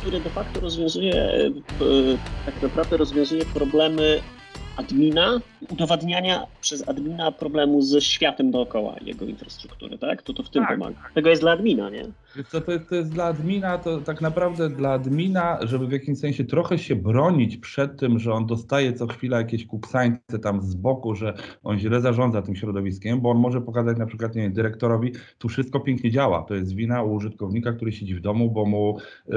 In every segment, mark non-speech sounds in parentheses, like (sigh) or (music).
który de facto rozwiązuje, e, tak naprawdę rozwiązuje problemy admina, udowadniania przez admina problemu ze światem dookoła jego infrastruktury, tak? To to w tym Tak, pomaga. Tego jest dla admina, nie? Co, to jest, to jest dla admina, to tak naprawdę dla admina, żeby w jakimś sensie trochę się bronić przed tym, że on dostaje co chwila jakieś kuksańce tam z boku, że on źle zarządza tym środowiskiem, bo on może pokazać na przykład nie wiem, dyrektorowi, tu wszystko pięknie działa, to jest wina u użytkownika, który siedzi w domu, bo mu y,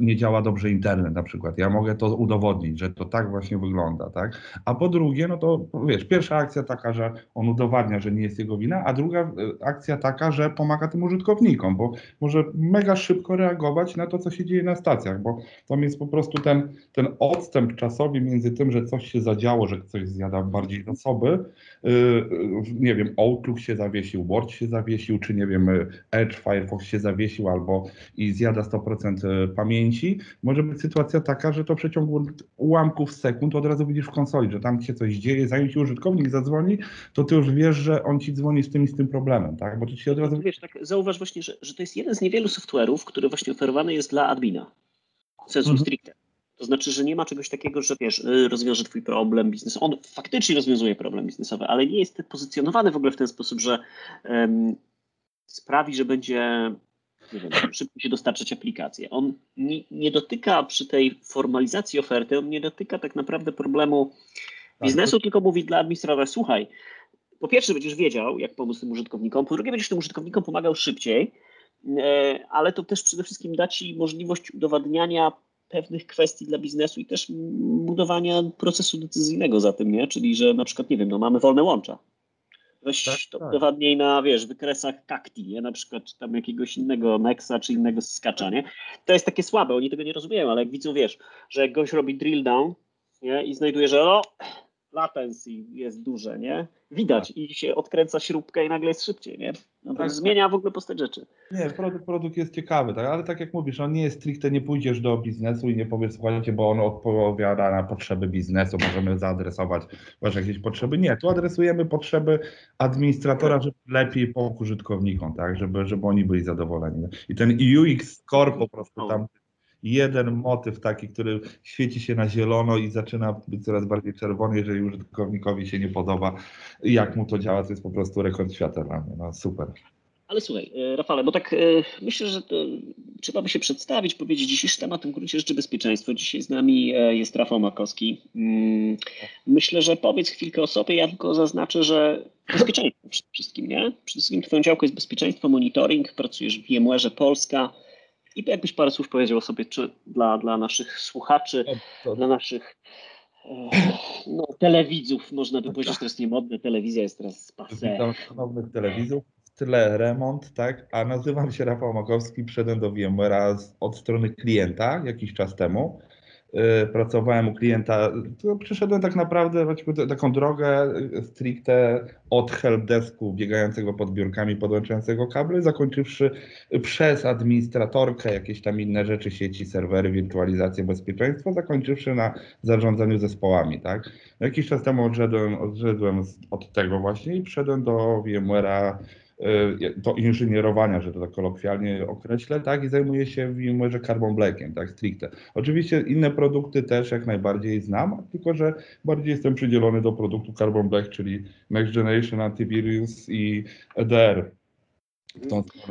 nie działa dobrze internet na przykład. Ja mogę to udowodnić, że to tak właśnie wygląda, tak? A po drugie, no to wiesz, pierwsza akcja taka, że on udowadnia, że nie jest jego wina, a druga y, akcja taka, że pomaga tym użytkownikom, bo może mega szybko reagować na to, co się dzieje na stacjach, bo tam jest po prostu ten, ten odstęp czasowy między tym, że coś się zadziało, że coś zjada bardziej zasoby, nie wiem, Outlook się zawiesił, Word się zawiesił, czy nie wiem, Edge, Firefox się zawiesił albo i zjada 100% pamięci. Może być sytuacja taka, że to w przeciągu ułamków sekund od razu widzisz w konsoli, że tam się coś dzieje, zanim ci użytkownik zadzwoni, to ty już wiesz, że on ci dzwoni z tym i z tym problemem, tak? Bo to ci od razu... Wiesz, tak zauważ właśnie, że, że to jest jeden z niewielu software'ów, który właśnie oferowany jest dla admina. Sensu Mhm. stricte. To znaczy, że nie ma czegoś takiego, że wiesz, y, rozwiąże twój problem biznesowy. On faktycznie rozwiązuje problem biznesowy, ale nie jest pozycjonowany w ogóle w ten sposób, że em, sprawi, że będzie nie wiem, szybko się dostarczać aplikacje. On nie, nie dotyka przy tej formalizacji oferty, on nie dotyka tak naprawdę problemu biznesu, tylko mówi dla administratora, słuchaj, po pierwsze będziesz wiedział, jak pomóc tym użytkownikom, po drugie będziesz tym użytkownikom pomagał szybciej, e, ale to też przede wszystkim da Ci możliwość udowadniania pewnych kwestii dla biznesu i też budowania procesu decyzyjnego za tym, nie? Czyli, że na przykład, nie wiem, no mamy wolne łącza. Weź Tak, to tak. na, wiesz, wykresach kakti, nie? Na przykład czy tam jakiegoś innego Nexa, czy innego skacza, nie? To jest takie słabe, oni tego nie rozumieją, ale jak widzą, wiesz, że jak goś robi drill down, nie? I znajduje, że o, latency jest duże, nie? Widać i się odkręca śrubkę i nagle jest szybciej, nie? No to Tak. zmienia w ogóle postać rzeczy. Nie, produkt, produkt jest ciekawy, tak? ale tak jak mówisz, on nie jest stricte, nie pójdziesz do biznesu i nie powiesz, słuchajcie, bo on odpowiada na potrzeby biznesu, możemy zaadresować wasze jakieś potrzeby. Nie, tu adresujemy potrzeby administratora, żeby lepiej pomógł użytkownikom, tak? Żeby, żeby oni byli zadowoleni. I ten UX Core po prostu tam jeden motyw taki, który świeci się na zielono i zaczyna być coraz bardziej czerwony, jeżeli użytkownikowi się nie podoba, jak mu to działa, to jest po prostu rekord świata dla mnie. No super. Ale słuchaj, e, Rafale, bo tak e, myślę, że trzeba by się przedstawić, powiedzieć dzisiejszy temat w gruncie rzeczy bezpieczeństwo. Dzisiaj z nami e, jest Rafał Makowski. Mm, Myślę, że powiedz chwilkę o sobie, ja tylko zaznaczę, że bezpieczeństwo przede wszystkim, nie? Przede wszystkim twoją działką jest bezpieczeństwo, monitoring, pracujesz w VMware Polska i jakbyś parę słów powiedział o sobie, czy dla, dla naszych słuchaczy, To, to, dla naszych e, no, telewidzów, można by powiedzieć, że to jest niemodne, telewizja jest teraz passe. Witam szanownych telewizów. Tyle remont, tak? A nazywam się Rafał Makowski, przyszedłem do VMware'a z- od strony klienta jakiś czas temu. Yy, Pracowałem u klienta, to przyszedłem tak naprawdę taką drogę yy, stricte od helpdesku biegającego pod biurkami, podłączającego kable, zakończywszy przez administratorkę jakieś tam inne rzeczy, sieci, serwery, wirtualizację, bezpieczeństwo, zakończywszy na zarządzaniu zespołami, tak? Jakiś czas temu odszedłem, odszedłem od tego właśnie i wszedłem do VMware'a y, do inżynierowania, że to tak kolokwialnie określę, tak, i zajmuję się w VMware'ze Carbon Blackiem, tak, stricte. Oczywiście inne produkty też jak najbardziej znam, tylko że bardziej jestem przydzielony do produktu Carbon Black, czyli Next Generation Antivirus i EDR.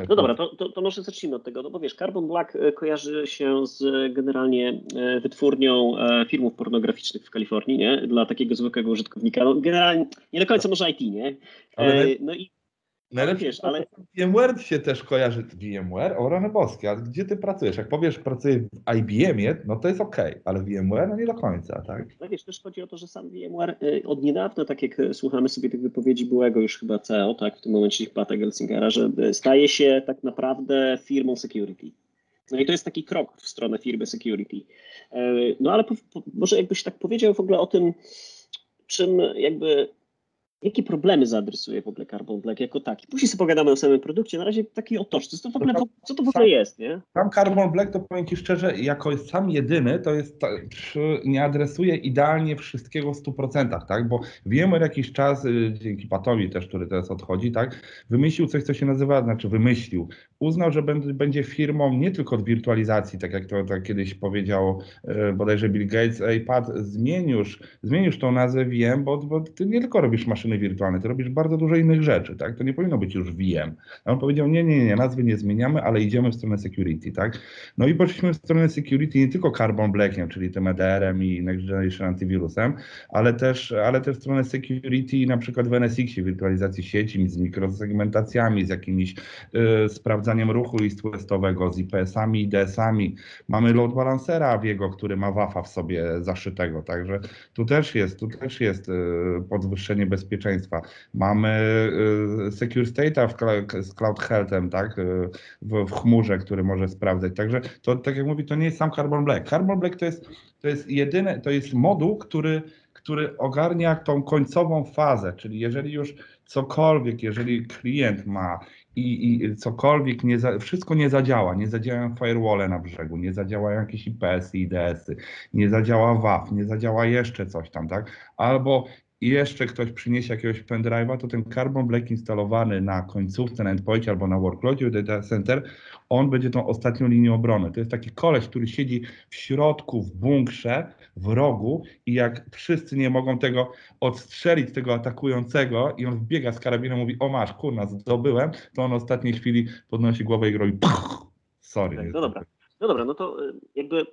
No dobra, to, to, to może zacznijmy od tego, no bo wiesz, Carbon Black e, kojarzy się z e, generalnie e, wytwórnią filmów pornograficznych w Kalifornii, nie? Dla takiego zwykłego użytkownika. No, generalnie nie do końca może IT, nie? Ale no i Najlepsze wiesz, ale... VMware się też kojarzy. VMware? O rany boskie, a gdzie ty pracujesz? Jak powiesz, pracuję w IBM-ie, no to jest ok, ale VMware no nie do końca, tak? no wiesz, też chodzi o to, że sam VMware e, od niedawna, tak jak e, słuchamy sobie tych wypowiedzi byłego już chyba CEO, tak, w tym momencie Pata Gelsingera, że e, staje się tak naprawdę firmą security. No i to jest taki krok w stronę firmy security. E, No ale po, po, może jakbyś tak powiedział w ogóle o tym, czym jakby Jakie problemy zaadresuje w ogóle Carbon Black jako taki? Później sobie pogadamy o samym produkcie, na razie taki otoczny. Co to w ogóle, co to w ogóle jest, nie? Sam Carbon Black, to powiem Ci szczerze, jako sam jedyny, to jest, nie adresuje idealnie wszystkiego w 100%, tak? Bo wiemy jakiś czas, y, dzięki Patowi też, który teraz odchodzi, tak? Wymyślił coś, co się nazywa, znaczy wymyślił, uznał, że będzie firmą nie tylko od wirtualizacji, tak jak to tak kiedyś powiedział y, bodajże Bill Gates, ej Pat, zmień już, zmień już tą nazwę VM, bo, bo Ty nie tylko robisz maszyny maszyny wirtualne, ty robisz bardzo dużo innych rzeczy, tak? To nie powinno być już VM. A on powiedział, nie, nie, nie, nazwy nie zmieniamy, ale idziemy w stronę security, tak? No i poszliśmy w stronę security nie tylko Carbon Blackiem, czyli tym EDR-em i Next Generation Antywirusem, ale też, ale też w stronę security na przykład w NSX-ie, wirtualizacji sieci, z mikrosegmentacjami, z jakimiś y, sprawdzaniem ruchu listu testowego, z IPS-ami, IDS-ami. Mamy load balancera Aviego, który ma WAF-a w sobie zaszytego, także tu też jest, tu też jest y, podwyższenie bezpieczeństwa bezpieczeństwa. Mamy y, Secure State'a z Cloud Healthem, tak, y, w, w chmurze, który może sprawdzać. Także to, tak jak mówi, to nie jest sam Carbon Black. Carbon Black to jest, to jest jedyny, to jest moduł, który, który ogarnia tą końcową fazę, czyli jeżeli już cokolwiek, jeżeli klient ma i, i cokolwiek, nie za, wszystko nie zadziała, nie zadziałają firewall na brzegu, nie zadziałają jakieś IPS-y, IDS-y, nie zadziała WAF, nie zadziała jeszcze coś tam, tak? Albo i jeszcze ktoś przyniesie jakiegoś pendrive'a, to ten Carbon Black instalowany na końcówce, na endpointie albo na workloadzie data center, on będzie tą ostatnią linią obrony. To jest taki koleś, który siedzi w środku, w bunkrze, w rogu i jak wszyscy nie mogą tego odstrzelić, tego atakującego i on wbiega z karabinem, mówi, o masz, kurna, zdobyłem, to on w ostatniej chwili podnosi głowę i robi sorry. Tak, no dobra, no dobra, no to y, jakby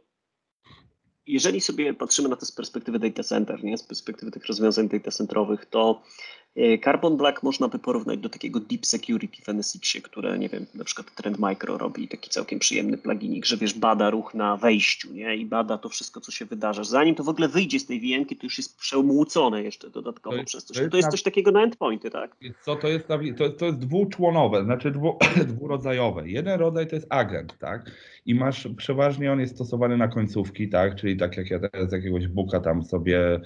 jeżeli sobie patrzymy na to z perspektywy data center, nie, z perspektywy tych rozwiązań data centrowych, to Carbon Black można by porównać do takiego Deep Security w NSX-ie, które, nie wiem, na przykład Trend Micro robi taki całkiem przyjemny pluginik, że wiesz, bada ruch na wejściu, nie? I bada to wszystko, co się wydarza. Zanim to w ogóle wyjdzie z tej vm to już jest przemłócone jeszcze dodatkowo to przez coś. To jest, to jest coś takiego na endpointy, tak? Co to jest? To, to jest dwuczłonowe, znaczy dwu, (clears throat) dwurodzajowe. Jeden rodzaj to jest agent, tak? I masz, przeważnie on jest stosowany na końcówki, tak? Czyli tak jak ja teraz z jakiegoś buka tam sobie y,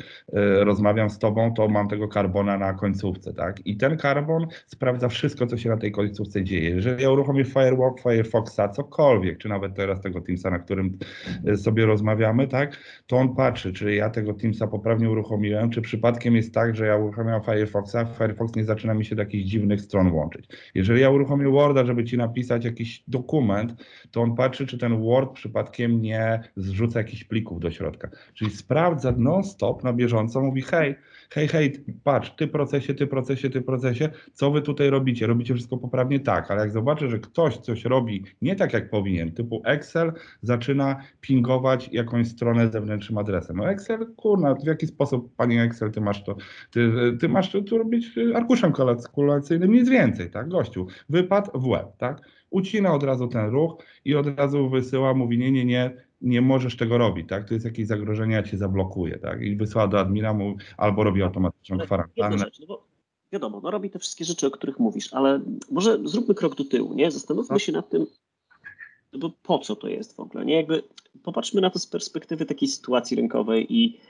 rozmawiam z tobą, to mam tego karbona na końcówki końcówce, tak? I ten karbon sprawdza wszystko, co się na tej końcówce dzieje. Jeżeli ja uruchomię Firewalk, Firefoxa, cokolwiek, czy nawet teraz tego Teamsa, na którym e, sobie rozmawiamy, tak? To on patrzy, czy ja tego Teamsa poprawnie uruchomiłem, czy przypadkiem jest tak, że ja uruchamiam Firefoxa, Firefox nie zaczyna mi się do jakichś dziwnych stron łączyć. Jeżeli ja uruchomię Worda, żeby ci napisać jakiś dokument, to on patrzy, czy ten Word przypadkiem nie zrzuca jakichś plików do środka. Czyli sprawdza non-stop na bieżąco, mówi hej, hej, hej, patrz, ty procesie, ty procesie, ty procesie, co wy tutaj robicie? Robicie wszystko poprawnie? Tak, ale jak zobaczę, że ktoś coś robi nie tak, jak powinien, typu Excel zaczyna pingować jakąś stronę zewnętrznym adresem. No Excel, kurna, w jaki sposób, panie Excel, ty masz to, ty, ty masz to, to robić arkuszem kalkulacyjnym, nic więcej, tak, gościu, wypad w łeb, tak? Ucina od razu ten ruch i od razu wysyła, mówi nie, nie, nie, nie możesz tego robić, tak? To jest jakieś zagrożenie, ja cię zablokuję, tak? I wysyła do admina mu, albo robi automatyczną kwarantannę. no bo wiadomo, no robi te wszystkie rzeczy, o których mówisz, ale może zróbmy krok do tyłu, nie? Zastanówmy no. się nad tym, no bo po co to jest w ogóle, nie? Jakby popatrzmy na to z perspektywy takiej sytuacji rynkowej i,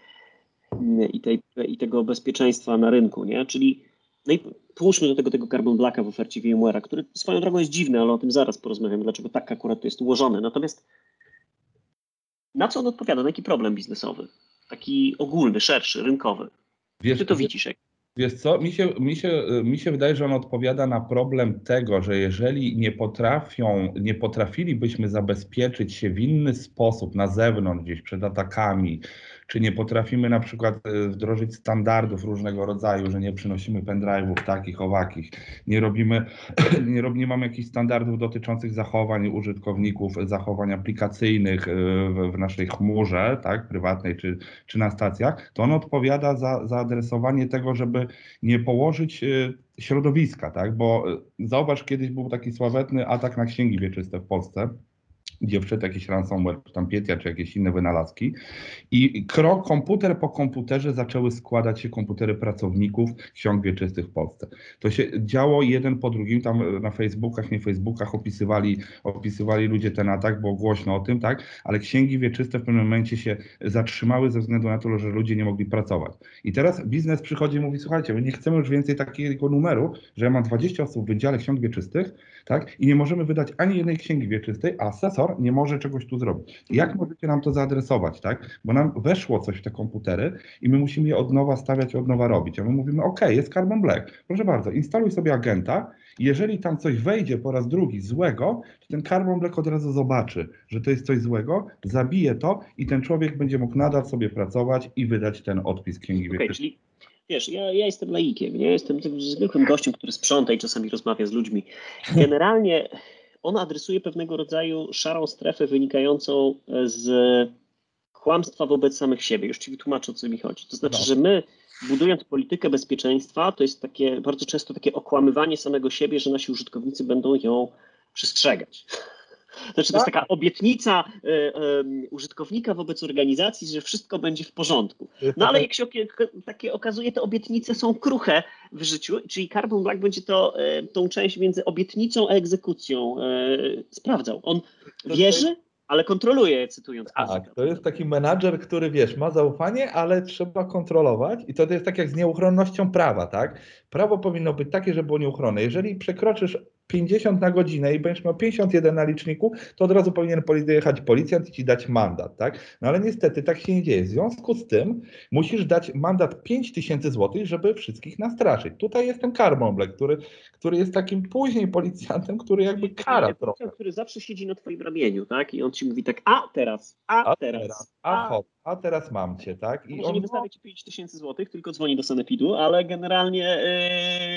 i, tej, i tego bezpieczeństwa na rynku, nie? Czyli no i połóżmy do tego tego Carbon Blacka w ofercie VMware'a, który swoją drogą jest dziwny, ale o tym zaraz porozmawiamy, dlaczego tak akurat to jest ułożone. Natomiast na co on odpowiada? Na jaki problem biznesowy? Taki ogólny, szerszy, rynkowy. Wiesz, Ty to widzisz? Jak... Wiesz co, mi się, mi, się, mi się wydaje, że on odpowiada na problem tego, że jeżeli nie potrafią, nie potrafilibyśmy zabezpieczyć się w inny sposób na zewnątrz, gdzieś przed atakami, czy nie potrafimy na przykład e, wdrożyć standardów różnego rodzaju, że nie przynosimy pendrive'ów takich, owakich, nie robimy, (clears throat) nie, rob, nie mamy jakichś standardów dotyczących zachowań użytkowników, zachowań aplikacyjnych e, w, w naszej chmurze, tak, prywatnej czy, czy na stacjach, to on odpowiada za, za adresowanie tego, żeby nie położyć e, środowiska, tak, bo zauważ, kiedyś był taki sławetny atak na księgi wieczyste w Polsce, gdzie wszedł jakiś ransomware, czy tam Pietia, czy jakieś inne wynalazki. I krok, komputer po komputerze zaczęły składać się komputery pracowników ksiąg wieczystych w Polsce. To się działo jeden po drugim, tam na Facebookach, nie Facebookach opisywali, opisywali ludzie ten atak, było głośno o tym, tak, ale księgi wieczyste w pewnym momencie się zatrzymały ze względu na to, że ludzie nie mogli pracować. I teraz biznes przychodzi i mówi, słuchajcie, my nie chcemy już więcej takiego numeru, że ja mam 20 osób w Wydziale Ksiąg Wieczystych, tak, i nie możemy wydać ani jednej księgi wieczystej, a nie może czegoś tu zrobić. Jak możecie nam to zaadresować, tak? Bo nam weszło coś w te komputery i my musimy je od nowa stawiać, od nowa robić. A my mówimy, OK, jest Carbon Black. Proszę bardzo, instaluj sobie agenta. Jeżeli tam coś wejdzie po raz drugi złego, to ten Carbon Black od razu zobaczy, że to jest coś złego, zabije to i ten człowiek będzie mógł nadal sobie pracować i wydać ten odpis księgi okay, czyli Wiesz, ja, ja jestem laikiem, nie? jestem zwykłym gościem, który sprząta i czasami rozmawia z ludźmi. Generalnie on adresuje pewnego rodzaju szarą strefę wynikającą z kłamstwa wobec samych siebie. Już ci wytłumaczę, o co mi chodzi. To znaczy, no. że my, budując politykę bezpieczeństwa, to jest takie bardzo często takie okłamywanie samego siebie, że nasi użytkownicy będą ją przestrzegać. Znaczy, to jest tak. taka obietnica y, y, użytkownika wobec organizacji, że wszystko będzie w porządku. No ale jak się takie okazuje, te obietnice są kruche w życiu, czyli Carbon Black będzie to y, tą część między obietnicą a egzekucją sprawdzał. On wierzy, ale kontroluje, cytując Tak, to jest taki menadżer, który wiesz, ma zaufanie, ale trzeba kontrolować i to jest tak jak z nieuchronnością prawa, tak? Prawo powinno być takie, żeby było nieuchronne. Jeżeli przekroczysz 50 na godzinę i będziesz miał 51 na liczniku, to od razu powinien jechać policjant i ci dać mandat, tak? No ale niestety tak się nie dzieje. W związku z tym musisz dać mandat 5000 zł, żeby wszystkich nastraszyć. Tutaj jest ten Carbon który, który jest takim później policjantem, który jakby kara trochę. Który zawsze siedzi na twoim ramieniu, tak? I on ci mówi tak, a teraz, a, a teraz, teraz, a, a hop, a teraz mam cię, tak? I Może on nie wystawia ci 5000 zł, tylko dzwoni do sanepidu, ale generalnie,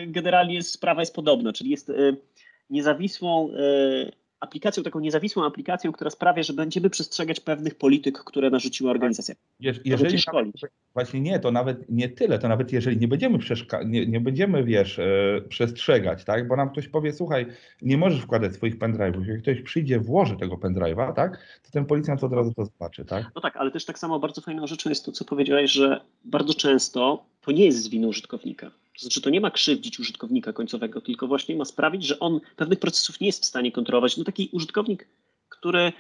yy, generalnie sprawa jest podobna, czyli jest... Yy, niezawisłą e, aplikacją, taką niezawisłą aplikacją, która sprawia, że będziemy przestrzegać pewnych polityk, które narzuciła organizacja. Je, jeżeli szkolić. Właśnie nie, to nawet nie tyle, to nawet jeżeli nie będziemy, nie, nie będziemy wiesz, e, przestrzegać, tak, bo nam ktoś powie, słuchaj, nie możesz wkładać swoich pendrive'ów, jak ktoś przyjdzie, włoży tego pendrive'a, tak, to ten policjant od razu to zobaczy, tak? No tak, ale też tak samo bardzo fajną rzeczą jest to, co powiedziałeś, że bardzo często to nie jest z winy użytkownika. To znaczy, to nie ma krzywdzić użytkownika końcowego, tylko właśnie ma sprawić, że on pewnych procesów nie jest w stanie kontrolować. No taki użytkownik, który,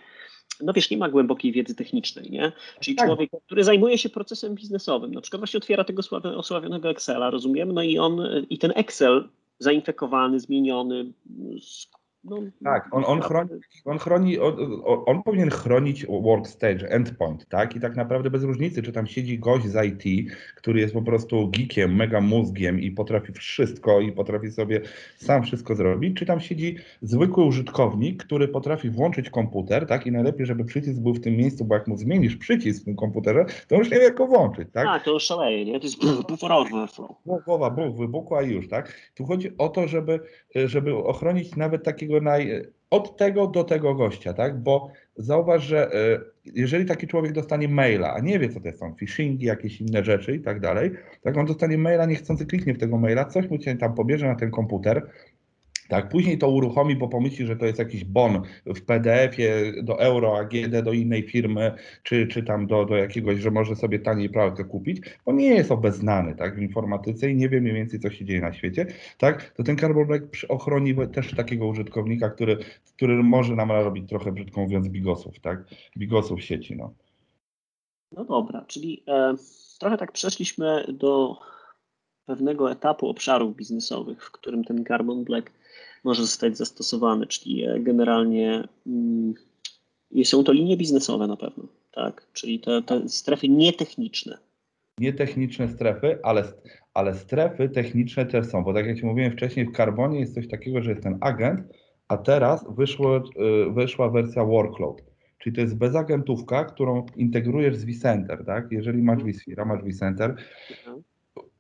no wiesz, nie ma głębokiej wiedzy technicznej, nie? Czyli tak. człowiek, który zajmuje się procesem biznesowym, na przykład właśnie otwiera tego osławionego Excela, rozumiem, no i on, i ten Excel zainfekowany, zmieniony, no, tak, on, on chroni, on, chroni on, on, powinien chronić workstage, endpoint, tak? I tak naprawdę bez różnicy, czy tam siedzi gość z IT, który jest po prostu geekiem, mega mózgiem i potrafi wszystko i potrafi sobie sam wszystko zrobić, czy tam siedzi zwykły użytkownik, który potrafi włączyć komputer, tak? I najlepiej, żeby przycisk był w tym miejscu, bo jak mu zmienisz przycisk w tym komputerze, to już nie wie, jak go włączyć, tak? Tak, to już szaleje, nie? To jest (clears throat) buforowy flow. Głowa, buch, wybuchła i już, tak? Tu chodzi o to, żeby, żeby ochronić nawet takiego od tego do tego gościa, tak? Bo zauważ, że e, jeżeli taki człowiek dostanie maila, a nie wie, co to są phishingi, jakieś inne rzeczy i tak dalej, tak on dostanie maila, niechcący kliknie w tego maila, coś mu się tam pobierze na ten komputer, tak, później to uruchomi, bo pomyśli, że to jest jakiś bon w PDF-ie do euro, AGD, do innej firmy, czy, czy tam do, do jakiegoś, że może sobie taniej pralkę kupić. On nie jest obeznany tak, w informatyce i nie wie mniej więcej, co się dzieje na świecie. Tak, to ten Carbon Black ochroni też takiego użytkownika, który, który może nam robić trochę, brzydko mówiąc, bigosów, tak, bigosów sieci. No, no dobra, czyli e, trochę tak przeszliśmy do pewnego etapu obszarów biznesowych, w którym ten Carbon Black może zostać zastosowany, czyli e, generalnie mm, są to linie biznesowe na pewno, tak? Czyli te, te strefy nietechniczne. Nietechniczne strefy, ale, ale strefy techniczne też są, bo tak jak mówiłem wcześniej, w Carbonie jest coś takiego, że jest ten agent, a teraz wyszło, e, wyszła wersja workload. Czyli to jest bezagentówka, którą integrujesz z vCenter, tak? Jeżeli masz vSphere, masz vCenter, mhm.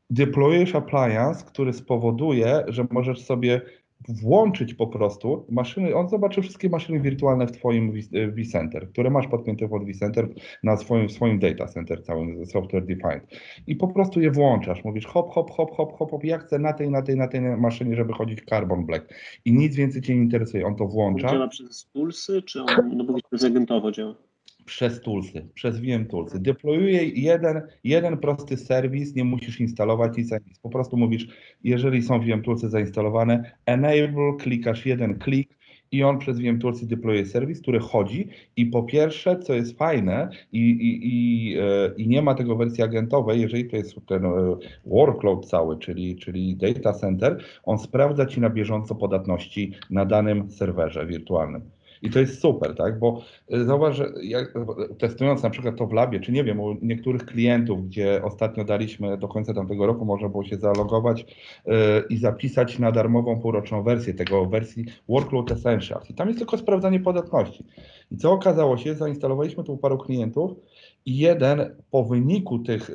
deployujesz appliance, który spowoduje, że możesz sobie włączyć po prostu maszyny, on zobaczy wszystkie maszyny wirtualne w Twoim vCenter, które masz podpięte pod vCenter na swoim, swoim data center całym software defined. I po prostu je włączasz, mówisz hop, hop, hop, hop, hop, hop. Ja chcę na tej, na tej, na tej maszynie, żeby chodzić Carbon Black. I nic więcej Cię nie interesuje, on to włącza. On działa przez pulsy, czy on, no bo przez agentowo działa? Przez toolsy, przez VM toolsy. Deployuje jeden, jeden prosty serwis, nie musisz instalować nic, nic. Po prostu mówisz, jeżeli są VM toolsy zainstalowane, enable, klikasz jeden klik i on przez VM toolsy deployuje serwis, który chodzi i po pierwsze, co jest fajne i, i, i, e, i nie ma tego wersji agentowej, jeżeli to jest ten e, workload cały, czyli, czyli data center, on sprawdza Ci na bieżąco podatności na danym serwerze wirtualnym. I to jest super, tak? Bo y, zauważ, że jak, testując na przykład to w labie, czy nie wiem, u niektórych klientów, gdzie ostatnio daliśmy do końca tamtego roku, można było się zalogować yy, i zapisać na darmową półroczną wersję tego wersji Workload Essentials. I tam jest tylko sprawdzanie podatności. I co okazało się, zainstalowaliśmy tu paru klientów i jeden po wyniku tych,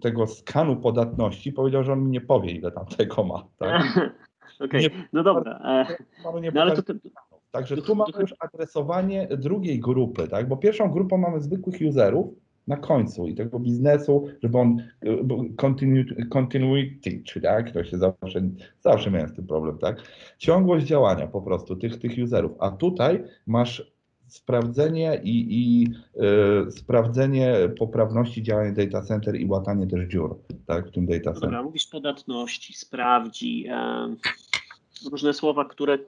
tego skanu podatności powiedział, że on mi nie powie, ile tam tego ma. Tak? (laughs) Okej, okay. no dobra. E, no ale to, to, Także tu mamy już adresowanie drugiej grupy, tak? Bo pierwszą grupą mamy zwykłych userów na końcu i tego biznesu, żeby on continuity, czy tak, to się zawsze, zawsze miałem z tym problem, tak? Ciągłość działania po prostu tych, tych userów. A tutaj masz sprawdzenie i, i y, sprawdzenie poprawności działania data center i łatanie też dziur, tak, w tym data center. Dobra, mówisz podatności, sprawdzi, różne słowa, które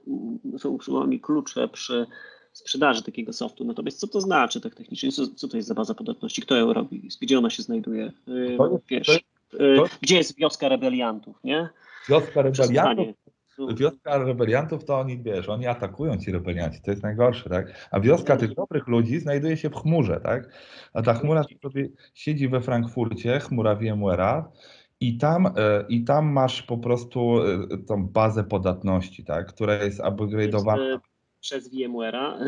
są słowami klucze przy sprzedaży takiego softu. Natomiast co to znaczy tak technicznie? Co, co to jest za baza podatności? Kto ją robi? Gdzie ona się znajduje? Yy, wiesz, yy, gdzie jest wioska rebeliantów, nie? Wioska rebeliantów? Wioska rebeliantów to oni, wiesz, oni atakują ci rebelianci, to jest najgorsze, tak? A wioska tych dobrych ludzi znajduje się w chmurze, tak? A ta chmura sobie siedzi we Frankfurcie, chmura VMware'a, i tam, e, I tam masz po prostu e, tą bazę podatności, tak, która jest upgrade'owana. E, przez VMware'a,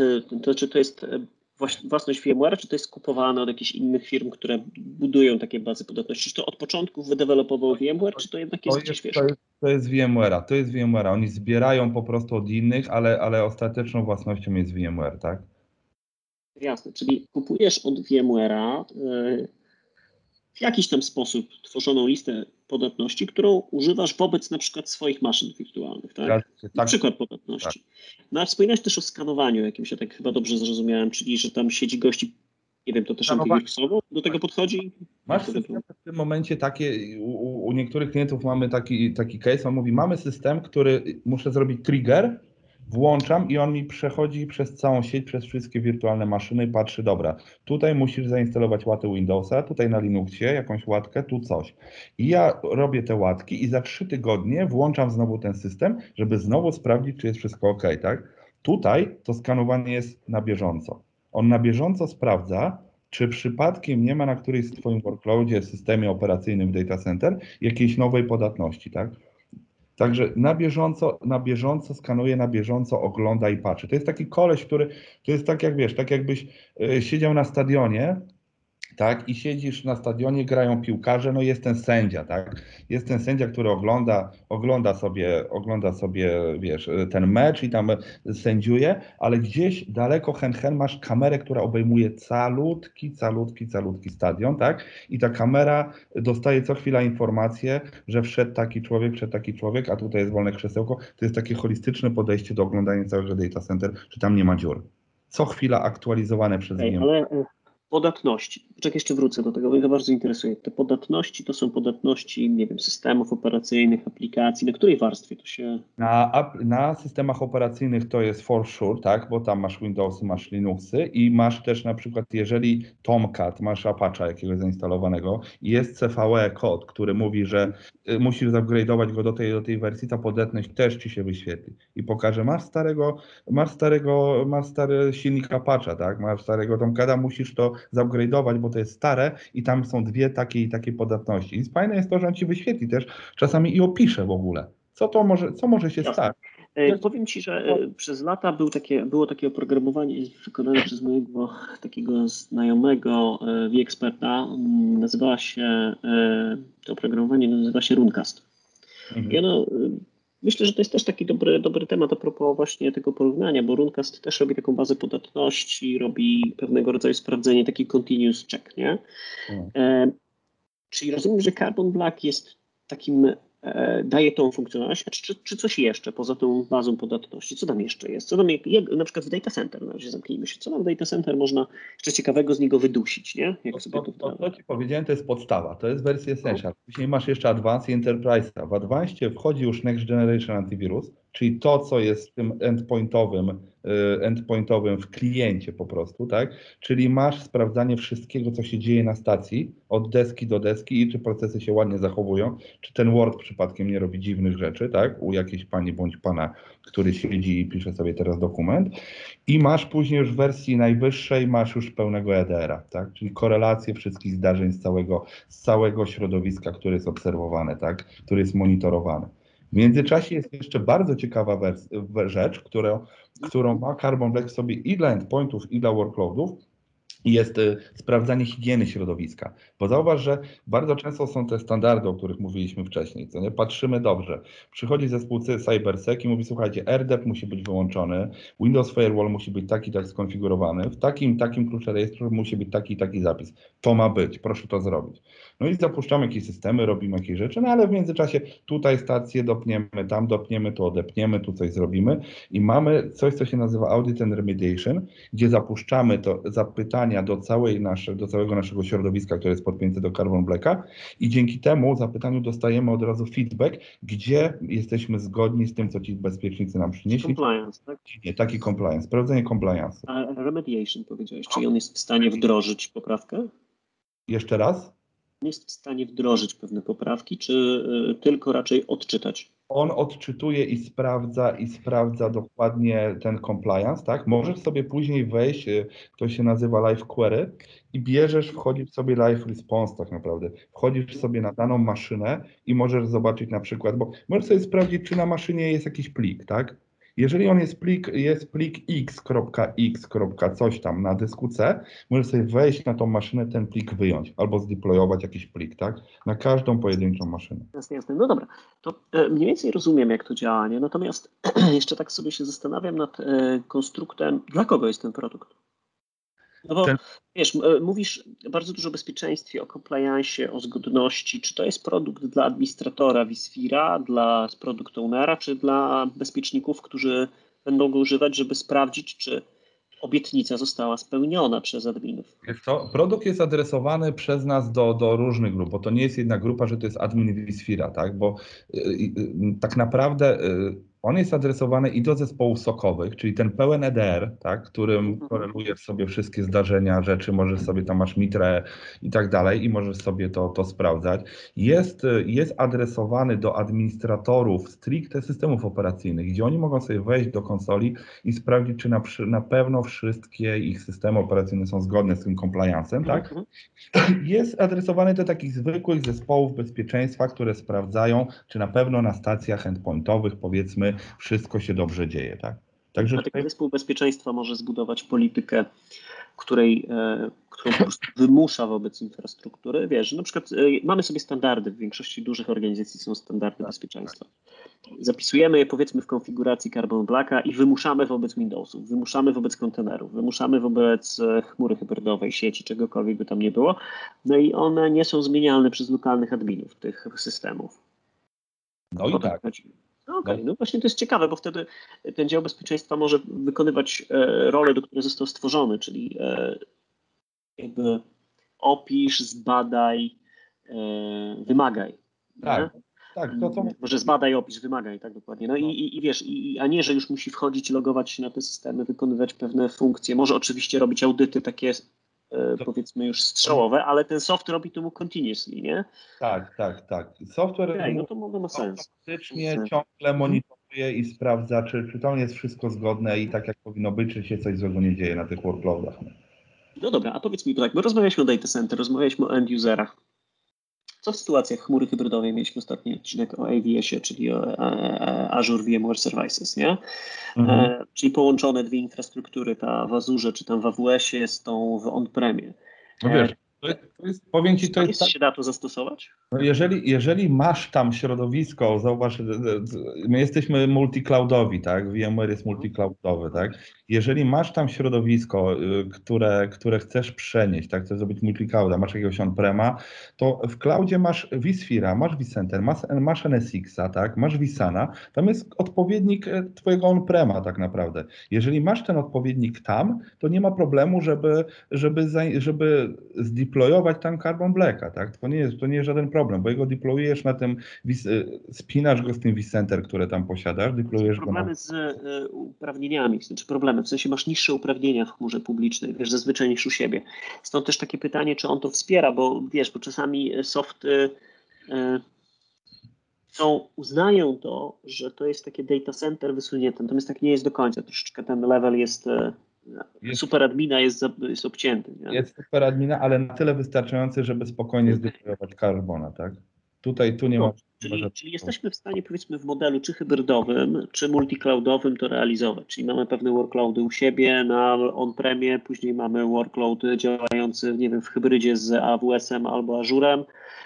to czy to jest własność VMware, czy to jest kupowane od jakichś innych firm, które budują takie bazy podatności? Czy to od początku wydevelopował VMware, czy to jednak jest, to jest gdzieś to jest, to jest VMware'a, to jest VMware'a. Oni zbierają po prostu od innych, ale, ale ostateczną własnością jest VMware, tak? Jasne, czyli kupujesz od VMware'a w jakiś tam sposób tworzoną listę podatności, którą używasz wobec na przykład swoich maszyn wirtualnych, tak? Ja, tak. Przykład podatności. Tak. No a wspominałeś też o skanowaniu jakimś, ja tak chyba dobrze zrozumiałem, czyli że tam siedzi gości, nie wiem, to też antywirusową do tego podchodzi? Masz system w tym momencie takie, u, u niektórych klientów mamy taki, taki case, on mówi, mamy system, który muszę zrobić trigger, włączam i on mi przechodzi przez całą sieć, przez wszystkie wirtualne maszyny i patrzy, dobra, tutaj musisz zainstalować łatę Windowsa, tutaj na Linuxie jakąś łatkę, tu coś. I ja robię te łatki i za trzy tygodnie włączam znowu ten system, żeby znowu sprawdzić, czy jest wszystko ok, tak? Tutaj to skanowanie jest na bieżąco. On na bieżąco sprawdza, czy przypadkiem nie ma na którejś z Twoim workloadzie, systemie operacyjnym data center jakiejś nowej podatności, tak? Także na bieżąco, na bieżąco skanuje, na bieżąco ogląda i patrzy. To jest taki koleś, który, to jest tak jak wiesz, tak jakbyś e, siedział na stadionie tak? I siedzisz na stadionie, grają piłkarze, no jest ten sędzia, tak? Jest ten sędzia, który ogląda, ogląda sobie, ogląda sobie, wiesz, ten mecz i tam sędziuje, ale gdzieś daleko hen, hen masz kamerę, która obejmuje calutki, calutki, calutki stadion, tak? I ta kamera dostaje co chwila informację, że wszedł taki człowiek, wszedł taki człowiek, a tutaj jest wolne krzesełko. To jest takie holistyczne podejście do oglądania całego data center, czy tam nie ma dziur. Co chwila aktualizowane przez okay, ale Podatności. Czekaj, jeszcze wrócę do tego, bo mnie bardzo interesuje. Te podatności to są podatności, nie wiem, systemów operacyjnych, aplikacji. Na której warstwie to się. Na, na systemach operacyjnych to jest for sure, tak, bo tam masz Windowsy, masz Linuxy i masz też na przykład, jeżeli Tomcat, masz Apache jakiegoś zainstalowanego i jest CVE kod, który mówi, że y, musisz upgrade'ować go do tej, do tej wersji, ta podatność też ci się wyświetli i pokaże, masz starego, masz starego, masz stary silnik Apache, tak, masz starego Tomcata, musisz to zupgrade'ować, bo to jest stare i tam są dwie takie i takie podatności. I fajne jest to, że on ci wyświetli też czasami i opisze w ogóle, co to może, co może się Jasne. stać. E, powiem Ci, że e, przez lata był takie, było takie oprogramowanie wykonane przez mojego takiego znajomego e, eksperta. Nazywała się, to oprogramowanie nazywa się Runcast. Mhm. I ono Myślę, że to jest też taki dobry, dobry temat a propos właśnie tego porównania, bo Runcast też robi taką bazę podatności, robi pewnego rodzaju sprawdzenie, taki continuous check, nie? Mm. E, czyli rozumiem, że Carbon Black jest takim daje tą funkcjonalność, a czy, czy coś jeszcze poza tą bazą podatności? Co tam jeszcze jest? Co tam, jak, na przykład w data center, na razie zamknijmy się, co tam w data center można jeszcze ciekawego z niego wydusić, nie? Jak to, sobie to, to, to Ci powiedziałem, to jest podstawa, to jest wersja Essential. Później masz jeszcze Advanced i Enterprise. W Advanced wchodzi już Next Generation Antivirus, czyli to, co jest tym endpointowym, y, endpointowym w kliencie po prostu, tak? Czyli masz sprawdzanie wszystkiego, co się dzieje na stacji, od deski do deski i czy procesy się ładnie zachowują, czy ten Word przypadkiem nie robi dziwnych rzeczy, tak? U jakiejś pani bądź pana, który siedzi i pisze sobie teraz dokument. I masz później już w wersji najwyższej, masz już pełnego EDR-a, tak? Czyli korelację wszystkich zdarzeń z całego, z całego środowiska, które jest obserwowane, tak? Które jest monitorowane. W międzyczasie jest jeszcze bardzo ciekawa rzecz, którą, którą ma Carbon Black sobie i dla endpointów, i dla workloadów, jest y, sprawdzanie higieny środowiska. Bo zauważ, że bardzo często są te standardy, o których mówiliśmy wcześniej, co nie? Patrzymy dobrze. Przychodzi zespół CyberSec i mówi, słuchajcie, RDEP musi być wyłączony, Windows Firewall musi być taki tak skonfigurowany, w takim takim klucze rejestru musi być taki taki zapis. To ma być, proszę to zrobić. No i zapuszczamy jakieś systemy, robimy jakieś rzeczy, no ale w międzyczasie tutaj stację dopniemy, tam dopniemy, tu odepniemy, tu coś zrobimy i mamy coś, co się nazywa Audit and Remediation, gdzie zapuszczamy to zapytania do, całej nasze, do całego naszego środowiska, które jest podpięte do Carbon Blacka i dzięki temu zapytaniu dostajemy od razu feedback, gdzie jesteśmy zgodni z tym, co ci bezpiecznicy nam przynieśli. Compliance, tak? Nie, taki compliance, sprawdzenie compliance. A remediation powiedziałeś, czyli on jest w stanie wdrożyć poprawkę? Jeszcze raz? jest w stanie wdrożyć pewne poprawki, czy y, tylko raczej odczytać? On odczytuje i sprawdza i sprawdza dokładnie ten compliance, tak? Możesz sobie później wejść, y, to się nazywa live query i bierzesz, wchodzisz sobie live response tak naprawdę. Wchodzisz sobie na daną maszynę i możesz zobaczyć na przykład, bo możesz sobie sprawdzić, czy na maszynie jest jakiś plik, tak? Jeżeli on jest plik, jest plik x.x. coś tam na dysku C, możesz sobie wejść na tą maszynę, ten plik wyjąć albo zdeployować jakiś plik, tak? Na każdą pojedynczą maszynę. Jasne, jasne. No dobra, to e, mniej więcej rozumiem, jak to działa, nie? Natomiast (clears throat) jeszcze tak sobie się zastanawiam nad e, konstruktem, dla kogo jest ten produkt? No bo ten... wiesz, e, mówisz bardzo dużo o bezpieczeństwie, o compliance, o zgodności. Czy to jest produkt dla administratora vSphere'a, dla product ownera, czy dla bezpieczników, którzy będą go używać, żeby sprawdzić, czy obietnica została spełniona przez adminów. To, produkt jest adresowany przez nas do, do różnych grup, bo to nie jest jedna grupa, że to jest admin vSphere'a, tak? Bo y, y, tak naprawdę y, on jest adresowany i do zespołów sokowych, czyli ten pełen EDR, tak, którym mhm. korelujesz sobie wszystkie zdarzenia, rzeczy, możesz sobie tam masz mitrę i tak dalej i możesz sobie to, to sprawdzać. Jest, jest adresowany do administratorów stricte systemów operacyjnych, gdzie oni mogą sobie wejść do konsoli i sprawdzić, czy na, na pewno wszystkie ich systemy operacyjne są zgodne z tym compliance'em, tak? Mhm. Jest adresowany do takich zwykłych zespołów bezpieczeństwa, które sprawdzają, czy na pewno na stacjach endpointowych, powiedzmy, wszystko się dobrze dzieje, tak? Także Dlatego tutaj... zespół bezpieczeństwa może zbudować politykę, której, e, którą po prostu wymusza wobec infrastruktury. Wiesz, na przykład e, mamy sobie standardy, w większości dużych organizacji są standardy tak, bezpieczeństwa. Zapisujemy je powiedzmy w konfiguracji Carbon Blacka i wymuszamy wobec Windowsów, wymuszamy wobec kontenerów, wymuszamy wobec e, chmury hybrydowej, sieci, czegokolwiek by tam nie było. No i one nie są zmienialne przez lokalnych adminów tych systemów. No i tak. Okej, okay. no właśnie to jest ciekawe, bo wtedy ten dział bezpieczeństwa może wykonywać e, rolę, do której został stworzony, czyli e, jakby opisz, zbadaj, e, wymagaj. Tak. Tak, to, to... Może zbadaj, opisz, wymagaj, tak dokładnie. No, no. I, i, i, wiesz, i, a nie, że już musi wchodzić, logować się na te systemy, wykonywać pewne funkcje. Może oczywiście robić audyty takie E, powiedzmy już strzałowe, ale ten soft robi to mu continuously, nie? Tak, tak, tak. Software okay, no to może ma sens. Faktycznie ciągle monitoruje i sprawdza, czy, czy to jest wszystko zgodne i tak jak powinno być, czy się coś złego nie dzieje na tych workloadach. No dobra, a powiedz mi tak, bo rozmawialiśmy o data center, rozmawialiśmy o end userach. W sytuacjach chmury hybrydowej? Mieliśmy ostatni odcinek o AWS-ie, czyli o e, e, Azure VMware Services, nie? Mhm. E, czyli połączone dwie infrastruktury, ta w Azure czy tam w AWS-ie z tą w on-premie. No wiesz, To jest, powiem Ci, to jest tak, się da to zastosować? no jeżeli, jeżeli masz tam środowisko, zauważ, my jesteśmy multicloudowi, tak? VMware jest multicloudowy, tak? Jeżeli masz tam środowisko, y, które, które chcesz przenieść, tak? Chcesz zrobić multiclouda, masz jakiegoś on-prema, to w cloudzie masz vSphere, masz vCenter, masz, masz NSX-a, tak? Masz vSANa, tam jest odpowiednik e, twojego on-prema tak naprawdę. Jeżeli masz ten odpowiednik tam, to nie ma problemu, żeby, żeby, żeby zdeployować tam Carbon Blacka, tak? To nie jest, to nie jest żaden problem, bo jego deployujesz na tym, y, spinasz go z tym vCenter, które tam posiadasz, deployujesz go na... Problemy z e, uprawnieniami, znaczy problemy, w sensie masz niższe uprawnienia w chmurze publicznej, wiesz, zazwyczaj niż u siebie. Stąd też takie pytanie, czy on to wspiera, bo wiesz, bo czasami soft e, e, są, uznają to, że to jest takie data center wysunięte, natomiast tak nie jest do końca, troszeczkę ten level jest, e, Jest- super admina jest, jest obcięty. Nie? Jest super admina, ale na tyle wystarczający, żeby spokojnie zdeployować Carbona, tak? Tutaj, tu nie No, ma... Czyli, czyli jesteśmy w stanie, powiedzmy, w modelu czy hybrydowym, czy multicloudowym to realizować. Czyli mamy pewne workloady u siebie na on-premie, później mamy workload działający, nie wiem, w hybrydzie z AWS-em albo Azurem.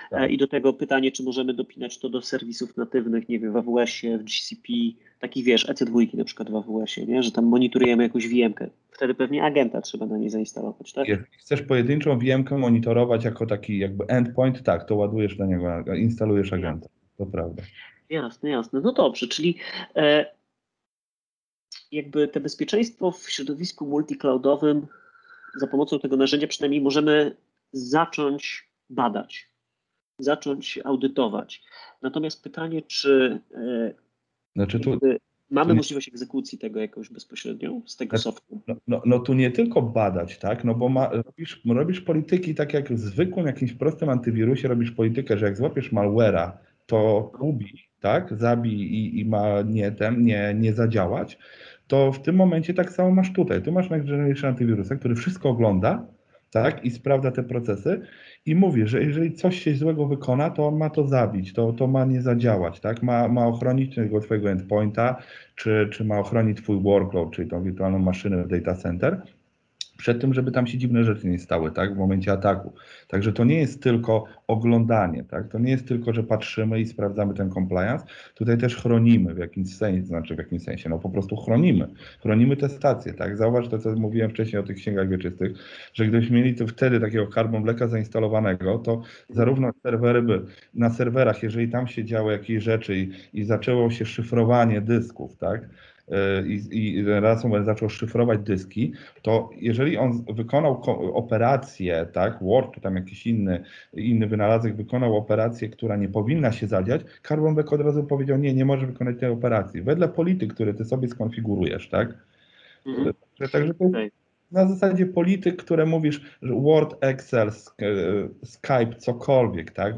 Tak. E, I do tego pytanie, czy możemy dopinać to do serwisów natywnych, nie wiem, w AWS-ie, w GCP, takich wiesz, EC2 na przykład w AWS-ie, nie? że tam monitorujemy jakąś VM-kę. Wtedy pewnie agenta trzeba na niej zainstalować, tak? Jeżeli chcesz pojedynczą VM-kę monitorować jako taki jakby endpoint, tak, to ładujesz na niego, instalujesz agenta. To prawda. Jasne, jasne. No dobrze, czyli e, jakby te bezpieczeństwo w środowisku multicloudowym za pomocą tego narzędzia przynajmniej możemy zacząć badać, zacząć audytować. Natomiast pytanie, czy e, Znaczy tu, jakby mamy nie- możliwość egzekucji tego jakoś bezpośrednio z tego Znaczy- softu? no, no, no tu nie tylko badać, tak, no bo ma, robisz, robisz polityki tak jak w zwykłym jakimś prostym antywirusie robisz politykę, że jak złapiesz malware'a, to ubij, tak, zabij i, i ma nie ten, nie, nie zadziałać, to w tym momencie tak samo masz tutaj. Tu masz Generation Antywirusa, który wszystko ogląda, tak, i sprawdza te procesy i mówi, że jeżeli coś się złego wykona, to on ma to zabić, to, to ma nie zadziałać, tak, ma, ma ochronić tego twojego endpointa, czy, czy ma ochronić twój workload, czyli tą wirtualną maszynę w data center, przed tym, żeby tam się dziwne rzeczy nie stały, tak, w momencie ataku. Także to nie jest tylko oglądanie, tak, to nie jest tylko, że patrzymy i sprawdzamy ten compliance, tutaj też chronimy w jakimś sensie, znaczy w jakimś sensie, no po prostu chronimy, chronimy te stacje, tak, zauważ to, co mówiłem wcześniej o tych księgach wieczystych, że gdybyśmy mieli to wtedy takiego Carbon Blacka zainstalowanego, to zarówno serwery by, na serwerach, jeżeli tam się działy jakieś rzeczy i, i zaczęło się szyfrowanie dysków, tak, i, i ransomware zaczął szyfrować dyski, to jeżeli on wykonał ko- operację, tak, Word czy tam jakiś inny, inny wynalazek wykonał operację, która nie powinna się zadziać, Carbon Black od razu powiedział, nie, nie może wykonać tej operacji. Wedle polityk, które ty sobie skonfigurujesz, tak? Mhm. Że- Także to jest. Na zasadzie polityk, które mówisz, że Word, Excel, e, Skype, cokolwiek, tak? E,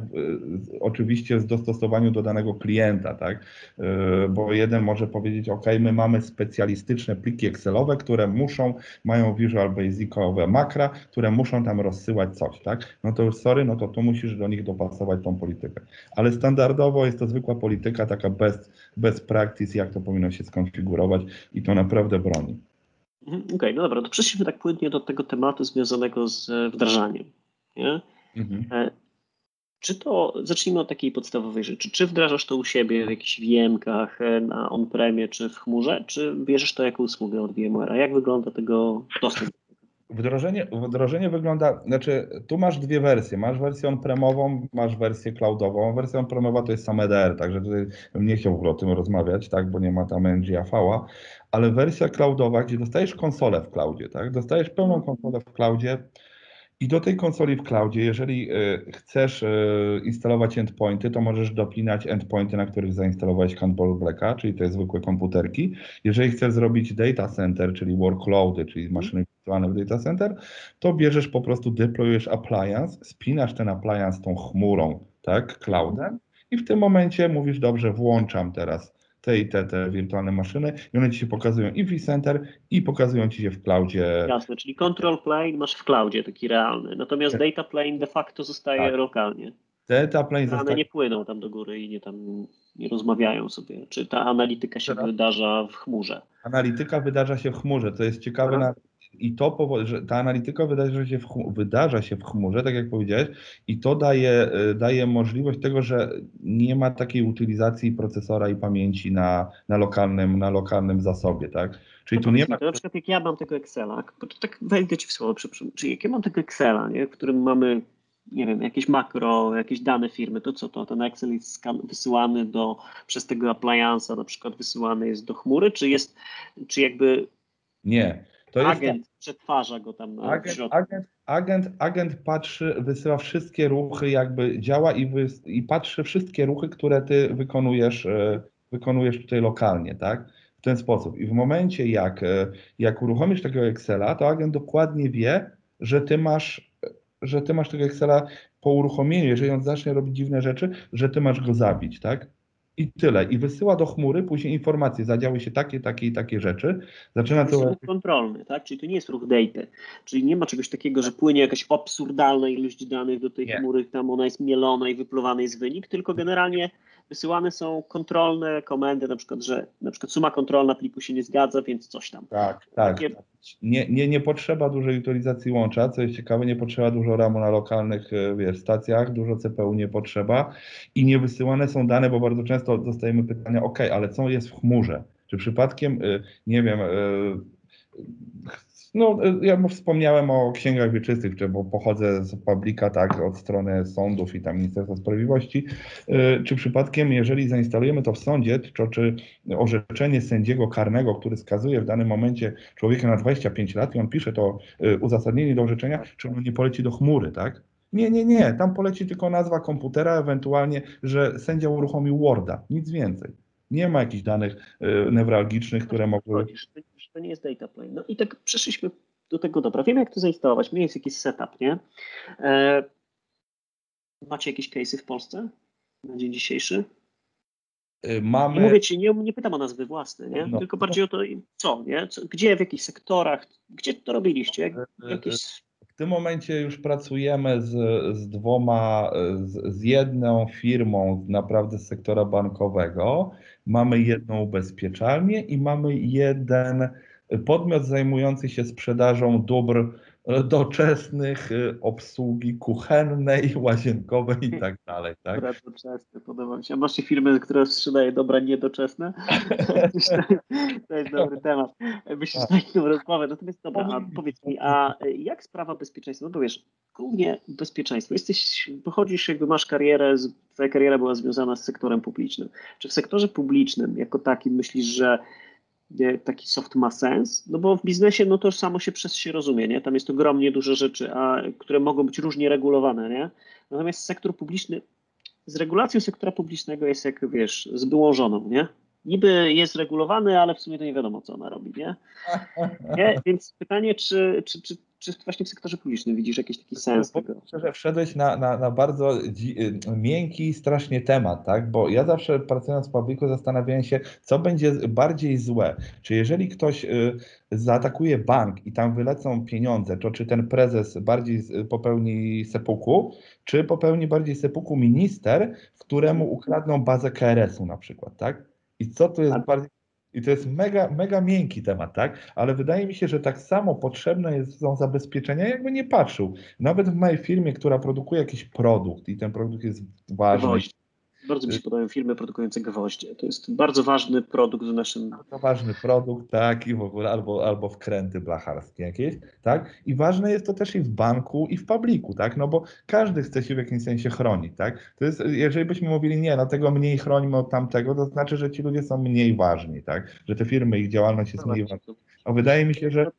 Oczywiście w dostosowaniu do danego klienta, tak? E, Bo jeden może powiedzieć, OK, my mamy specjalistyczne pliki Excelowe, które muszą, mają Visual Basicowe makra, które muszą tam rozsyłać coś, tak? No to już sorry, no to tu musisz do nich dopasować tą politykę. Ale standardowo jest to zwykła polityka, taka best, best practice, jak to powinno się skonfigurować i to naprawdę broni. Mhm, Okej, no dobra, to przejdźmy tak płynnie do tego tematu związanego z e, wdrażaniem. Nie? Mhm. E, Czy to, zacznijmy od takiej podstawowej rzeczy, czy wdrażasz to u siebie w jakichś VM-kach, e, na on-premie, czy w chmurze, czy bierzesz to jako usługę od VMware'a? Jak wygląda tego dostęp? Wdrożenie, wdrożenie wygląda, znaczy tu masz dwie wersje, masz wersję on-premową, masz wersję cloudową. Wersja on-premowa to jest sam EDR, także tutaj nie chciał w ogóle o tym rozmawiać, tak, bo nie ma tam NGAV-a, ale wersja cloudowa, gdzie dostajesz konsolę w cloudzie, tak, dostajesz pełną konsolę w cloudzie i do tej konsoli w cloudzie, jeżeli y, chcesz y, instalować endpointy, to możesz dopinać endpointy, na których zainstalowałeś Carbon Blacka, czyli te zwykłe komputerki. Jeżeli chcesz zrobić data center, czyli workloady, czyli maszyny wirtualne w data center, to bierzesz po prostu, deployujesz appliance, spinasz ten appliance tą chmurą, tak, cloudem i w tym momencie mówisz, dobrze, włączam teraz te i te, te wirtualne maszyny i one ci się pokazują i w vCenter i pokazują ci się w cloudzie. Jasne, czyli control plane masz w cloudzie, taki realny, natomiast data plane de facto zostaje Tak. lokalnie. Data plane One zostaje nie płyną tam do góry i nie tam nie rozmawiają sobie. Czy ta analityka się Teraz- wydarza w chmurze? Analityka wydarza się w chmurze. To jest ciekawe na, i to powoduje, że ta analityka wydarza się, w, wydarza się w chmurze, tak jak powiedziałeś, i to daje, daje możliwość tego, że nie ma takiej utylizacji procesora i pamięci na, na, lokalnym, na lokalnym zasobie, tak? Czyli no tu nie ma... Na przykład jak ja mam tego Excela, bo to tak wejdę Ci w słowo, przepraszam, czyli jak ja mam tego Excela, nie, w którym mamy nie wiem, jakieś makro, jakieś dane firmy, to co to? Ten Excel jest wysyłany do, przez tego appliance'a na przykład wysyłany jest do chmury, czy jest, czy jakby nie, to agent jest, przetwarza go tam na agent, środku? Agent, agent, agent patrzy, wysyła wszystkie ruchy, jakby działa i, wy, i patrzy wszystkie ruchy, które ty wykonujesz, e, wykonujesz tutaj lokalnie, tak? W ten sposób. I w momencie, jak, e, jak uruchomisz tego Excela, to agent dokładnie wie, że ty masz że ty masz tego Excela po uruchomieniu, jeżeli on zacznie robić dziwne rzeczy, że ty masz go zabić, tak? I tyle. I wysyła do chmury później informacje, zadziały się takie, takie i takie rzeczy. Zaczyna to. Jest ruch kontrolny, tak? Czyli to nie jest ruch data. Czyli nie ma czegoś takiego, że płynie jakaś absurdalna ilość danych do tej nie. chmury, tam ona jest mielona i wypluwany jest wynik, tylko generalnie wysyłane są kontrolne komendy, na przykład, że na przykład suma kontrolna pliku się nie zgadza, więc coś tam. Tak, tak. Takie... Nie, nie, nie potrzeba dużej utylizacji łącza, co jest ciekawe, nie potrzeba dużo RAMu na lokalnych e, wiesz, stacjach, dużo CPU nie potrzeba i nie wysyłane są dane, bo bardzo często dostajemy pytania, ok, ale co jest w chmurze? Czy przypadkiem, e, nie wiem, e, no, ja wspomniałem o księgach wieczystych, bo pochodzę z publika, tak, od strony sądów i tam Ministerstwa Sprawiedliwości. Y, czy przypadkiem, jeżeli zainstalujemy to w sądzie, to czy orzeczenie sędziego karnego, który skazuje w danym momencie człowieka na 25 lat i on pisze to y, uzasadnienie do orzeczenia, czy ono nie poleci do chmury, tak? Nie, nie, nie. Tam poleci tylko nazwa komputera, ewentualnie, że sędzia uruchomił Worda, nic więcej. Nie ma jakichś danych newralgicznych, które mogły to nie jest data plane. No i tak przeszliśmy do tego, dobra, wiemy jak to zainstalować, mniej jest jakiś setup, nie? E, macie jakieś case'y w Polsce na dzień dzisiejszy? Y, mamy... Mówię ci, nie, nie pytam o nazwy własne, nie? No. tylko bardziej o to, co, nie? Co, gdzie, w jakich sektorach, gdzie to robiliście? Y, y, jakieś... W tym momencie już pracujemy z, z dwoma, z, z jedną firmą naprawdę z sektora bankowego. Mamy jedną ubezpieczalnię i mamy jeden podmiot zajmujący się sprzedażą dóbr doczesnych, e, obsługi kuchennej, (laughs) łazienkowej i tak dalej. Tak? Dobra, doczesne, podoba mi się. A masz firmy, które sprzedaje dobra niedoczesne? (laughs) to jest dobry temat. Myślę, że tak. rozmowę. Natomiast dobra, a powiedz mi, a jak sprawa bezpieczeństwa? No bo wiesz, głównie bezpieczeństwo. Jesteś, pochodzisz, jakby masz karierę, twoja kariera była związana z sektorem publicznym. Czy w sektorze publicznym jako takim myślisz, że taki soft ma sens, no bo w biznesie no to samo się przez się rozumie, nie? Tam jest ogromnie dużo rzeczy, a, które mogą być różnie regulowane, nie? Natomiast sektor publiczny, z regulacją sektora publicznego jest jak, wiesz, z nie? Niby jest regulowany, ale w sumie to nie wiadomo, co ona robi, nie? (laughs) nie? Więc pytanie, czy, czy, czy czy właśnie w sektorze publicznym widzisz jakiś taki sens tego? Szczerze, wszedłeś na, na, na bardzo dzi- miękki strasznie temat, tak? Bo ja zawsze pracując w publiku zastanawiałem się, co będzie bardziej złe. Czy jeżeli ktoś y, zaatakuje bank i tam wylecą pieniądze, to czy ten prezes bardziej popełni sepuku, czy popełni bardziej sepuku minister, któremu ukradną bazę KRS-u na przykład, tak? I co tu jest bardziej i to jest mega, mega miękki temat, tak? Ale wydaje mi się, że tak samo potrzebne są zabezpieczenia, jakby nie patrzył. Nawet w mojej firmie, która produkuje jakiś produkt i ten produkt jest ważny. Bardzo mi się podobają firmy produkujące gwoździe. To jest bardzo ważny produkt w naszym. Bardzo ważny produkt, tak, i w ogóle albo, albo wkręty blacharskie jakieś, tak. I ważne jest to też i w banku, i w publiku, tak, no bo każdy chce się w jakimś sensie chronić, tak. To jest, jeżeli byśmy mówili, nie, no tego mniej chronimy od tamtego, to znaczy, że ci ludzie są mniej ważni, tak, że te firmy, ich działalność jest mniej ważna. A wydaje mi się, że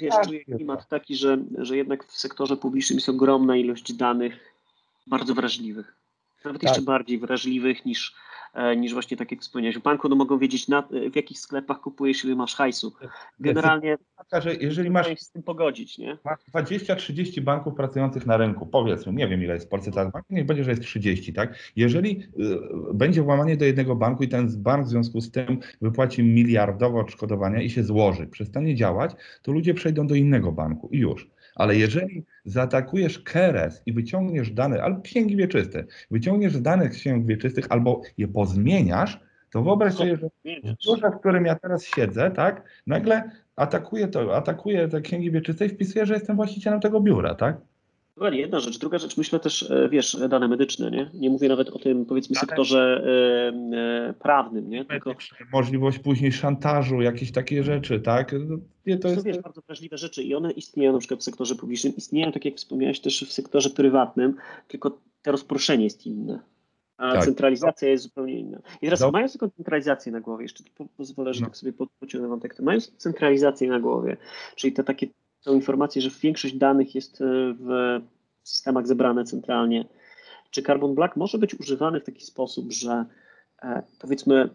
Wiesz, czuję klimat taki, że, że jednak w sektorze publicznym jest ogromna ilość danych bardzo wrażliwych nawet tak. jeszcze bardziej wrażliwych niż, e, niż właśnie tak jak wspomniałeś. W banku no, mogą wiedzieć na, w jakich sklepach kupujesz, ile masz hajsu. Generalnie taka, że jeżeli masz z tym pogodzić, nie? Masz 20-30 banków pracujących na rynku, powiedzmy, nie wiem ile jest w Polsce teraz banków, niech będzie, że jest 30, tak? Jeżeli y, będzie włamanie do jednego banku i ten bank w związku z tym wypłaci miliardowe odszkodowania i się złoży, przestanie działać, to ludzie przejdą do innego banku i już. Ale jeżeli zaatakujesz keres i wyciągniesz dane, albo księgi wieczyste, wyciągniesz z księg wieczystych albo je pozmieniasz, to wyobraź sobie, że biurze, w którym ja teraz siedzę, tak, nagle atakuje to, atakuje te księgi wieczyste i wpisuje, że jestem właścicielem tego biura, tak? Dokładnie, jedna rzecz. Druga rzecz, myślę też, e, wiesz, dane medyczne, nie? Nie mówię nawet o tym, powiedzmy, sektorze e, e, prawnym, nie? Tylko... Możliwość później szantażu, jakieś takie rzeczy, tak? No, nie, to, to jest... wiesz, bardzo wrażliwe rzeczy i one istnieją na przykład w sektorze publicznym, istnieją, tak jak wspomniałeś, też w sektorze prywatnym, tylko to rozproszenie jest inne. A tak. centralizacja jest zupełnie inna. I teraz no. mając taką centralizację na głowie, jeszcze pozwolę, że no. tak sobie pociągnę wątek, mając centralizację na głowie, czyli te takie tą informację, że większość danych jest e, w systemach zebrane centralnie. Czy Carbon Black może być używany w taki sposób, że e, powiedzmy,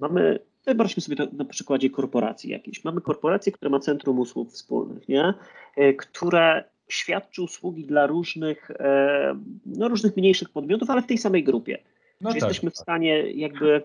mamy, wyobraźmy sobie to na przykładzie korporacji jakiejś. Mamy korporację, która ma centrum usług wspólnych, nie? E, które świadczy usługi dla różnych, no, różnych mniejszych podmiotów, ale w tej samej grupie. No Czy tak, jesteśmy w stanie jakby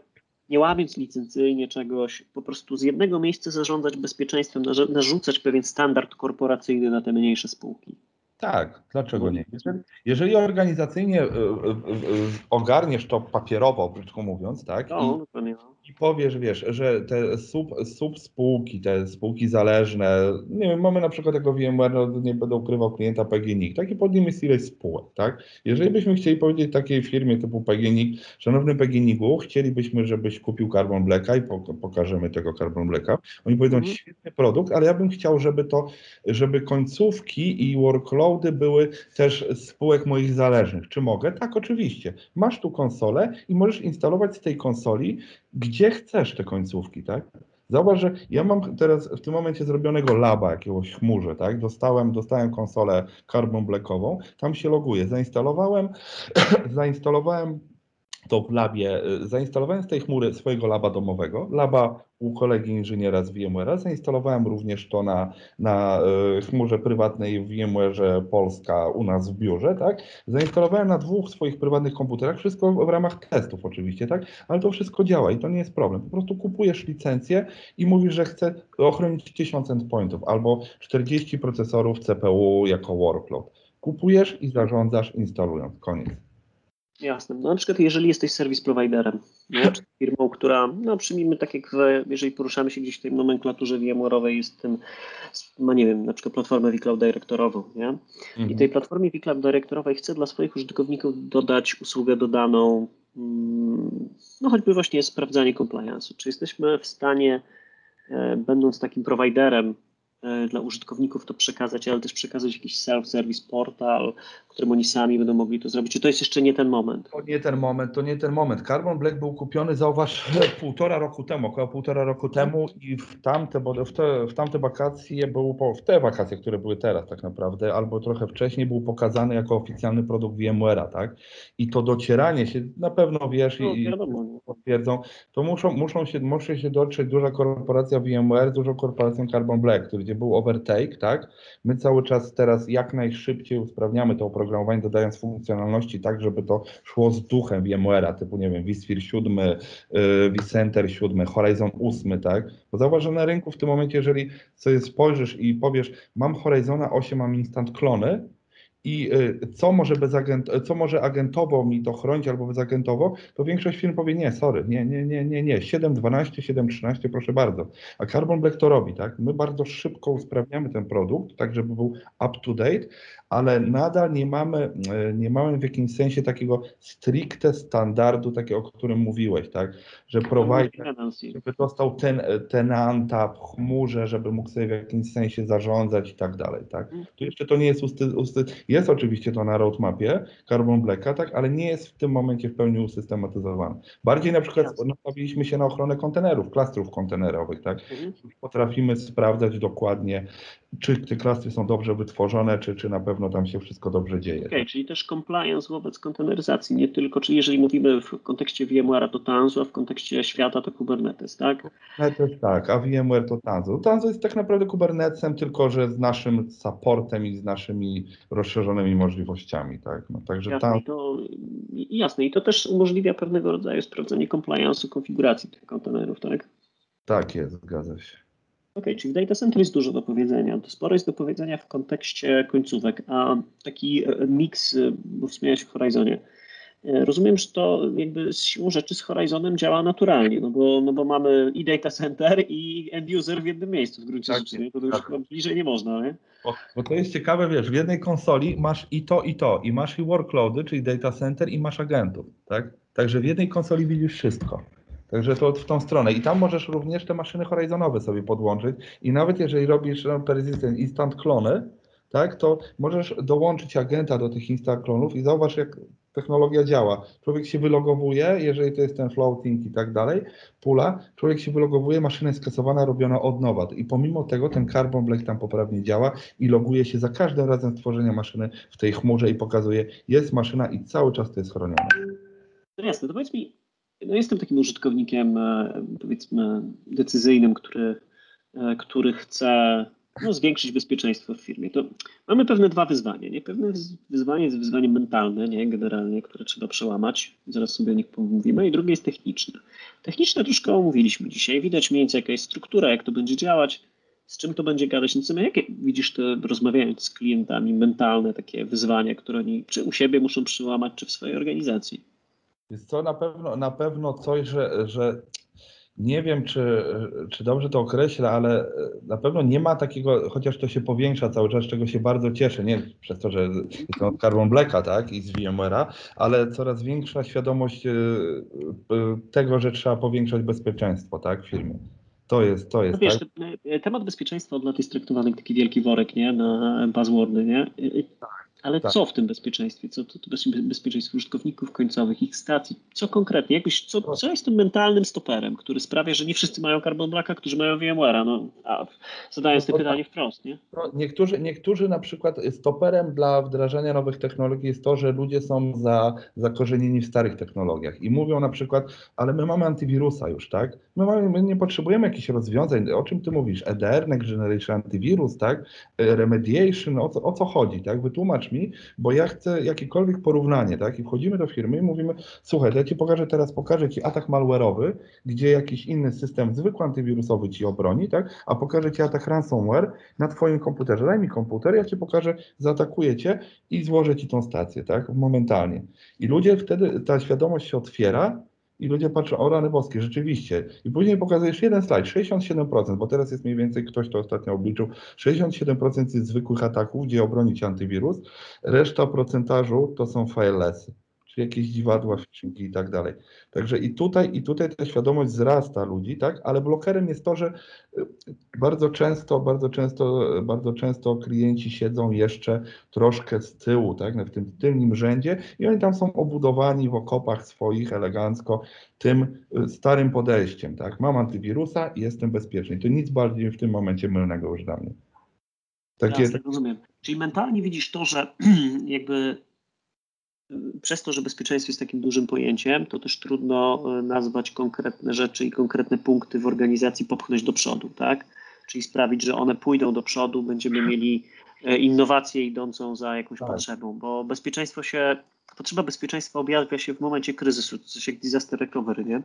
nie łamiąc licencyjnie czegoś, po prostu z jednego miejsca zarządzać bezpieczeństwem, narzucać pewien standard korporacyjny na te mniejsze spółki. Tak, dlaczego nie? Jeżeli, jeżeli organizacyjnie y, y, y, ogarniesz to papierowo, brzydko mówiąc, tak? No, I, no i powiesz, wiesz, że te sub, sub spółki, te spółki zależne, nie wiem, mamy na przykład jako VMware, no, nie będę ukrywał klienta PGNiG, taki pod nim jest ileś spółek, tak? Jeżeli byśmy chcieli powiedzieć takiej firmie typu PGNiG, szanowny PGNiGu, chcielibyśmy, żebyś kupił Carbon Blacka i pokażemy tego Carbon Blacka, oni powiedzą, mhm. świetny produkt, ale ja bym chciał, żeby to, żeby końcówki i workloady były też spółek moich zależnych. Czy mogę? Tak, oczywiście. Masz tu konsolę i możesz instalować z tej konsoli gdzie chcesz te końcówki, tak? Zauważ, że ja mam teraz w tym momencie zrobionego laba jakiegoś chmurze, tak? Dostałem, dostałem konsolę Carbon Blackową, tam się loguję. Zainstalowałem, (clears throat) zainstalowałem to w labie, zainstalowałem z tej chmury swojego laba domowego, laba u kolegi inżyniera z VMware. Zainstalowałem również to na, na e, chmurze prywatnej w VMware Polska u nas w biurze, tak? Zainstalowałem na dwóch swoich prywatnych komputerach, wszystko w ramach testów oczywiście, tak? Ale to wszystko działa i to nie jest problem. Po prostu kupujesz licencję i mówisz, że chcę ochronić 1000 endpointów albo 40 procesorów CPU jako workload. Kupujesz i zarządzasz instalując. Koniec. Jasne. No na przykład jeżeli jesteś service providerem, nie? (laughs) czy firmą, która, no przyjmijmy tak jak w, jeżeli poruszamy się gdzieś w tej nomenklaturze VMware'owej, jest tym, ma nie wiem, na przykład platformę vCloud Directorową, nie? Mhm. I tej platformie vCloud Directorowej chcę dla swoich użytkowników dodać usługę dodaną, mm, no choćby właśnie sprawdzanie compliance'u. Czy jesteśmy w stanie, e, będąc takim prowajderem E, dla użytkowników to przekazać, ale też przekazać jakiś self-service portal, w którym oni sami będą mogli to zrobić. Czy to jest jeszcze nie ten moment? To nie ten moment, to nie ten moment. Carbon Black był kupiony, zauważ, (laughs) półtora roku temu, około półtora roku temu i w tamte, w te, w tamte wakacje był, w te wakacje, które były teraz tak naprawdę, albo trochę wcześniej był pokazany jako oficjalny produkt VMware'a, tak? I to docieranie się, na pewno wiesz no, i, i potwierdzą, to muszą, muszą się, musi się dotrzeć duża korporacja VMware z dużą korporacją Carbon Black, który gdzie był overtake, tak? My cały czas teraz jak najszybciej usprawniamy to oprogramowanie, dodając funkcjonalności tak, żeby to szło z duchem VMware'a, typu, nie wiem, vSphere 7, yy, vCenter 7, Horizon 8, tak? Bo zauważ, że na rynku w tym momencie, jeżeli sobie spojrzysz i powiesz, mam Horizona 8, mam instant klony, i y, co może, bezagent, co może agentowo mi to chronić albo bezagentowo, to większość firm powie nie, sorry, nie, nie, nie, nie, nie, 7.12, 7.13, proszę bardzo. A Carbon Black to robi, tak? My bardzo szybko usprawniamy ten produkt, tak żeby był up to date, ale nadal nie mamy, e, nie mamy w jakimś sensie takiego stricte standardu, takiego, o którym mówiłeś, tak? Że provider, żeby dostał ten, tenanta w chmurze, żeby mógł sobie w jakimś sensie zarządzać i tak dalej, tak? Mhm. Tu jeszcze to nie jest usty, usty, jest oczywiście to na roadmapie Carbon Blacka, tak? Ale nie jest w tym momencie w pełni usystematyzowane. Bardziej na przykład nastawiliśmy się na ochronę kontenerów, klastrów kontenerowych, tak? Mhm. Potrafimy sprawdzać dokładnie, czy te klastry są dobrze wytworzone, czy, czy na pewno tam się wszystko dobrze dzieje. Okay, czyli też compliance wobec konteneryzacji, nie tylko, czyli jeżeli mówimy w kontekście VMware'a to Tanzu, a w kontekście świata to Kubernetes, tak? Kubernetes tak, a VMware to Tanzu. Tanzu jest tak naprawdę Kubernetesem, tylko że z naszym supportem i z naszymi rozszerzonymi możliwościami, tak? No, także jasne, to, jasne, i to też umożliwia pewnego rodzaju sprawdzenie compliance'u konfiguracji tych kontenerów, tak? Tak jest, zgadza się. OK, czyli w data center jest dużo do powiedzenia. Sporo jest do powiedzenia w kontekście końcówek, a taki e, miks, e, bo wspomniałeś o Horizonie, E, rozumiem, że to jakby z siłą rzeczy z Horizonem działa naturalnie, no bo, no bo mamy i data center i end user w jednym miejscu w gruncie Tak, rzeczy, nie? to już tak. bliżej nie można, nie? Bo, bo to jest ciekawe, wiesz, w jednej konsoli masz i to, i to, i masz i workloady, czyli data center, i masz agentów, tak? Także w jednej konsoli widzisz wszystko. Także to w tą stronę. I tam możesz również te maszyny horizonowe sobie podłączyć. I nawet jeżeli robisz persistent instant klony, tak, to możesz dołączyć agenta do tych instant klonów i zauważ, jak technologia działa. Człowiek się wylogowuje, jeżeli to jest ten floating i tak dalej, pula, człowiek się wylogowuje, maszyna jest skasowana, robiona od nowa. I pomimo tego ten Carbon Black tam poprawnie działa i loguje się za każdym razem stworzenia maszyny w tej chmurze i pokazuje, jest maszyna i cały czas to jest chronione. No jasne, to powiedz mi, no jestem takim użytkownikiem, e, powiedzmy, decyzyjnym, który, e, który chce no, zwiększyć bezpieczeństwo w firmie. To mamy pewne dwa wyzwania. Nie? Pewne wyz- wyzwanie jest wyzwanie mentalne, nie? generalnie, które trzeba przełamać. Zaraz sobie o nich pomówimy. I drugie jest techniczne. Techniczne troszkę omówiliśmy dzisiaj. Widać mniej więcej, jaka jest struktura, jak to będzie działać, z czym to będzie gadać. No, jakie widzisz te, rozmawiając z klientami, mentalne takie wyzwania, które oni czy u siebie muszą przełamać, czy w swojej organizacji? Jest to na pewno, na pewno coś, że, że nie wiem, czy, czy dobrze to określę, ale na pewno nie ma takiego, chociaż to się powiększa cały czas, czego się bardzo cieszę, nie przez to, że jest to od Carbon Blacka, tak, i z VMware'a, ale coraz większa świadomość y, y, tego, że trzeba powiększać bezpieczeństwo, tak, w firmie. To jest, to No jest, wiesz, tak? te- temat bezpieczeństwa od lat jest traktowany jak taki wielki worek, nie? Na buzzwordy, nie? Ale tak. co w tym bezpieczeństwie? Co to, to bez- bezpieczeństwo użytkowników końcowych, ich stacji? Co konkretnie? Jakbyś, co, co jest tym mentalnym stoperem, który sprawia, że nie wszyscy mają Carbon Blacka, którzy mają VMware'a? No, a zadając te No to pytanie wprost, nie? No, niektórzy, niektórzy na przykład stoperem dla wdrażania nowych technologii jest to, że ludzie są za, zakorzenieni w starych technologiach i mówią na przykład, ale my mamy antywirusa już, tak? My, mamy, my nie potrzebujemy jakichś rozwiązań. O czym ty mówisz? EDR, Next Generation Antivirus, tak? E, Remediation, o co, o co chodzi, tak? Wytłumacz mi, bo ja chcę jakiekolwiek porównanie, tak? I wchodzimy do firmy i mówimy, słuchaj, ja ci pokażę teraz, pokażę ci atak malware'owy, gdzie jakiś inny system zwykły antywirusowy ci obroni, tak? A pokażę ci atak ransomware, na Twoim komputerze. Daj mi komputer, ja Ci pokażę, zaatakuję Cię i złożę Ci tą stację, tak? Momentalnie. I ludzie wtedy, ta świadomość się otwiera i ludzie patrzą, o rany boskie, rzeczywiście. I później pokazujesz jeden slajd, 67%, bo teraz jest mniej więcej, ktoś to ostatnio obliczył, 67% jest zwykłych ataków, gdzie obroni Cię antywirus, reszta procentażu to są filelessy, jakieś dziwadła, phishingi i tak dalej. Także i tutaj, i tutaj ta świadomość wzrasta ludzi, tak? Ale blokerem jest to, że y, bardzo często, bardzo często, bardzo często klienci siedzą jeszcze troszkę z tyłu, tak? W tym tylnym rzędzie i oni tam są obudowani w okopach swoich elegancko tym y, starym podejściem, tak? Mam antywirusa i jestem bezpieczny. I to nic bardziej w tym momencie mylnego już dla mnie. Takie, Jasne, rozumiem. Czyli mentalnie widzisz to, że (clears throat) jakby przez to, że bezpieczeństwo jest takim dużym pojęciem, to też trudno y, nazwać konkretne rzeczy i konkretne punkty w organizacji popchnąć do przodu, tak? Czyli sprawić, że one pójdą do przodu, będziemy mieli e, innowację idącą za jakąś Tak. potrzebą, bo bezpieczeństwo się, potrzeba bezpieczeństwa objawia się w momencie kryzysu, coś jak disaster recovery, nie?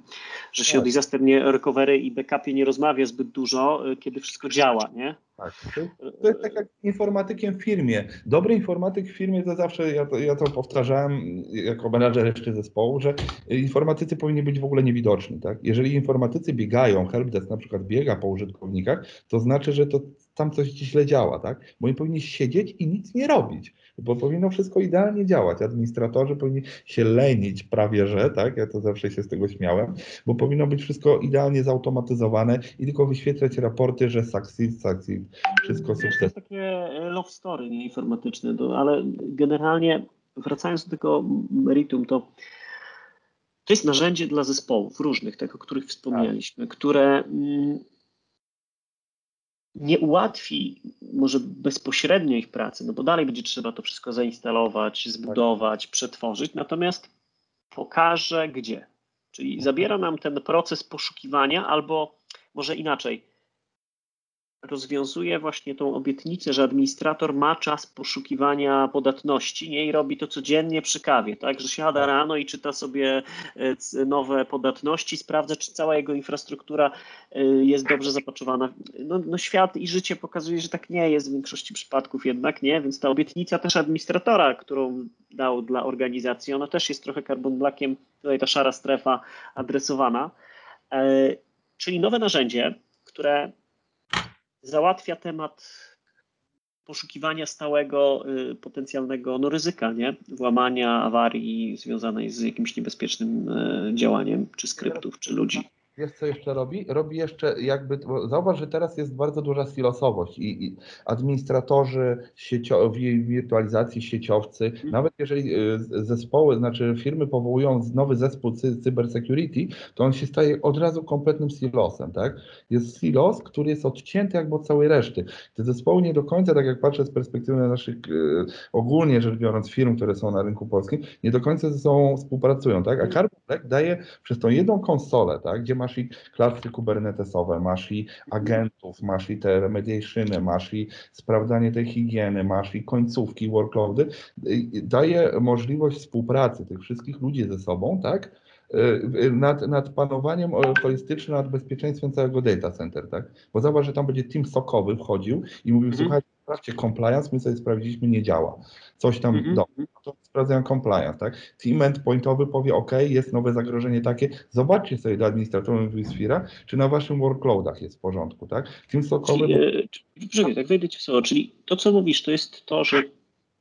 Że się o Tak. disaster nie, recovery i backupie nie rozmawia zbyt dużo, y, kiedy wszystko działa, nie? Tak. To jest- To jest tak jak informatykiem w firmie. Dobry informatyk w firmie to zawsze, ja to, ja to powtarzałem jako menadżer jeszcze zespołu, że informatycy powinni być w ogóle niewidoczni. Tak? Jeżeli informatycy biegają, helpdesk na przykład biega po użytkownikach, to znaczy, że to tam coś źle działa, tak? Bo oni powinni siedzieć i nic nie robić, bo powinno wszystko idealnie działać. Administratorzy powinni się lenić prawie, że, tak? Ja to zawsze się z tego śmiałem, bo powinno być wszystko idealnie zautomatyzowane i tylko wyświetlać raporty, że succeed, succeed, wszystko Wiesz, To sukces. jest takie e, love story nie informatyczne, to, ale generalnie wracając do tego meritum, to to jest narzędzie dla zespołów różnych, tych, o których wspomnieliśmy, które mm, nie ułatwi może bezpośrednio ich pracy, no bo dalej będzie trzeba to wszystko zainstalować, zbudować, przetworzyć, natomiast pokaże gdzie. Czyli zabiera nam ten proces poszukiwania albo może inaczej, rozwiązuje właśnie tą obietnicę, że administrator ma czas poszukiwania podatności nie? i robi to codziennie przy kawie, tak? że siada rano i czyta sobie e, nowe podatności, sprawdza, czy cała jego infrastruktura e, jest dobrze zapaczowana. No, no świat i życie pokazuje, że tak nie jest w większości przypadków jednak, nie? więc ta obietnica też administratora, którą dał dla organizacji, ona też jest trochę carbon blackiem, tutaj ta szara strefa adresowana, e, czyli nowe narzędzie, które załatwia temat poszukiwania stałego y, potencjalnego no, ryzyka, nie? Włamania, awarii związanej z jakimś niebezpiecznym y, działaniem, czy skryptów, czy ludzi. Wiesz, co jeszcze robi? Robi jeszcze jakby, zauważ, że teraz jest bardzo duża silosowość i, i administratorzy sieciowi, wirtualizacji, sieciowcy, hmm. nawet jeżeli y, zespoły, znaczy firmy powołują nowy zespół cy, cybersecurity, to on się staje od razu kompletnym silosem, tak? Jest silos, który jest odcięty jakby od całej reszty. Te zespoły nie do końca, tak jak patrzę z perspektywy naszych, y, ogólnie rzecz biorąc, firm, które są na rynku polskim, nie do końca ze sobą współpracują, tak? A Carbon Black daje przez tą jedną konsolę, tak? Gdzie ma masz i klasy kubernetesowe, masz i agentów, masz i te remediationy, masz i sprawdzanie tej higieny, masz i końcówki, workloady, daje możliwość współpracy tych wszystkich ludzi ze sobą, tak? Y, nad, nad panowaniem holistycznym, nad bezpieczeństwem całego data center, tak? Bo zobacz, że tam będzie team sokowy wchodził i mówił, mhm. Słuchajcie, sprawdźcie compliance, my sobie sprawdziliśmy, nie działa. Coś tam, mhm. do, to sprawdzają compliance, tak? Team endpointowy powie, OK, jest nowe zagrożenie takie, zobaczcie sobie do administratorów vSphere'a, czy na waszym workloadach jest w porządku, tak? Team sokowy... Czyli, e, tak wejdę ci w słowo, czyli to, co mówisz, to jest to, że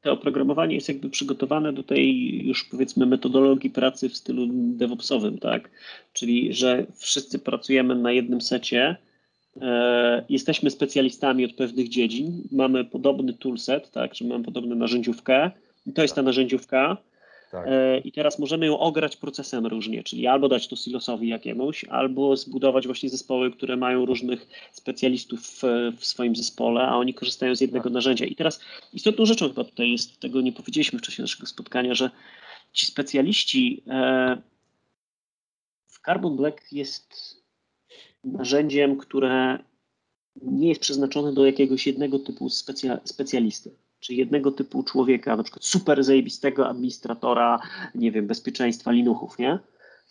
to oprogramowanie jest jakby przygotowane do tej już powiedzmy metodologii pracy w stylu DevOpsowym, tak? Czyli, że wszyscy pracujemy na jednym secie, jesteśmy specjalistami od pewnych dziedzin, mamy podobny toolset, tak, że mamy podobną narzędziówkę i to jest ta narzędziówka, tak. E, I teraz możemy ją ograć procesem różnie, czyli albo dać to silosowi jakiemuś, albo zbudować właśnie zespoły, które mają różnych specjalistów w, w swoim zespole, a oni korzystają z jednego tak. narzędzia. I teraz istotną rzeczą chyba tutaj jest, tego nie powiedzieliśmy w czasie naszego spotkania, że ci specjaliści e, w Carbon Black jest narzędziem, które nie jest przeznaczone do jakiegoś jednego typu specja, specjalisty czy jednego typu człowieka, na przykład super zajebistego administratora, nie wiem, bezpieczeństwa linuchów, nie?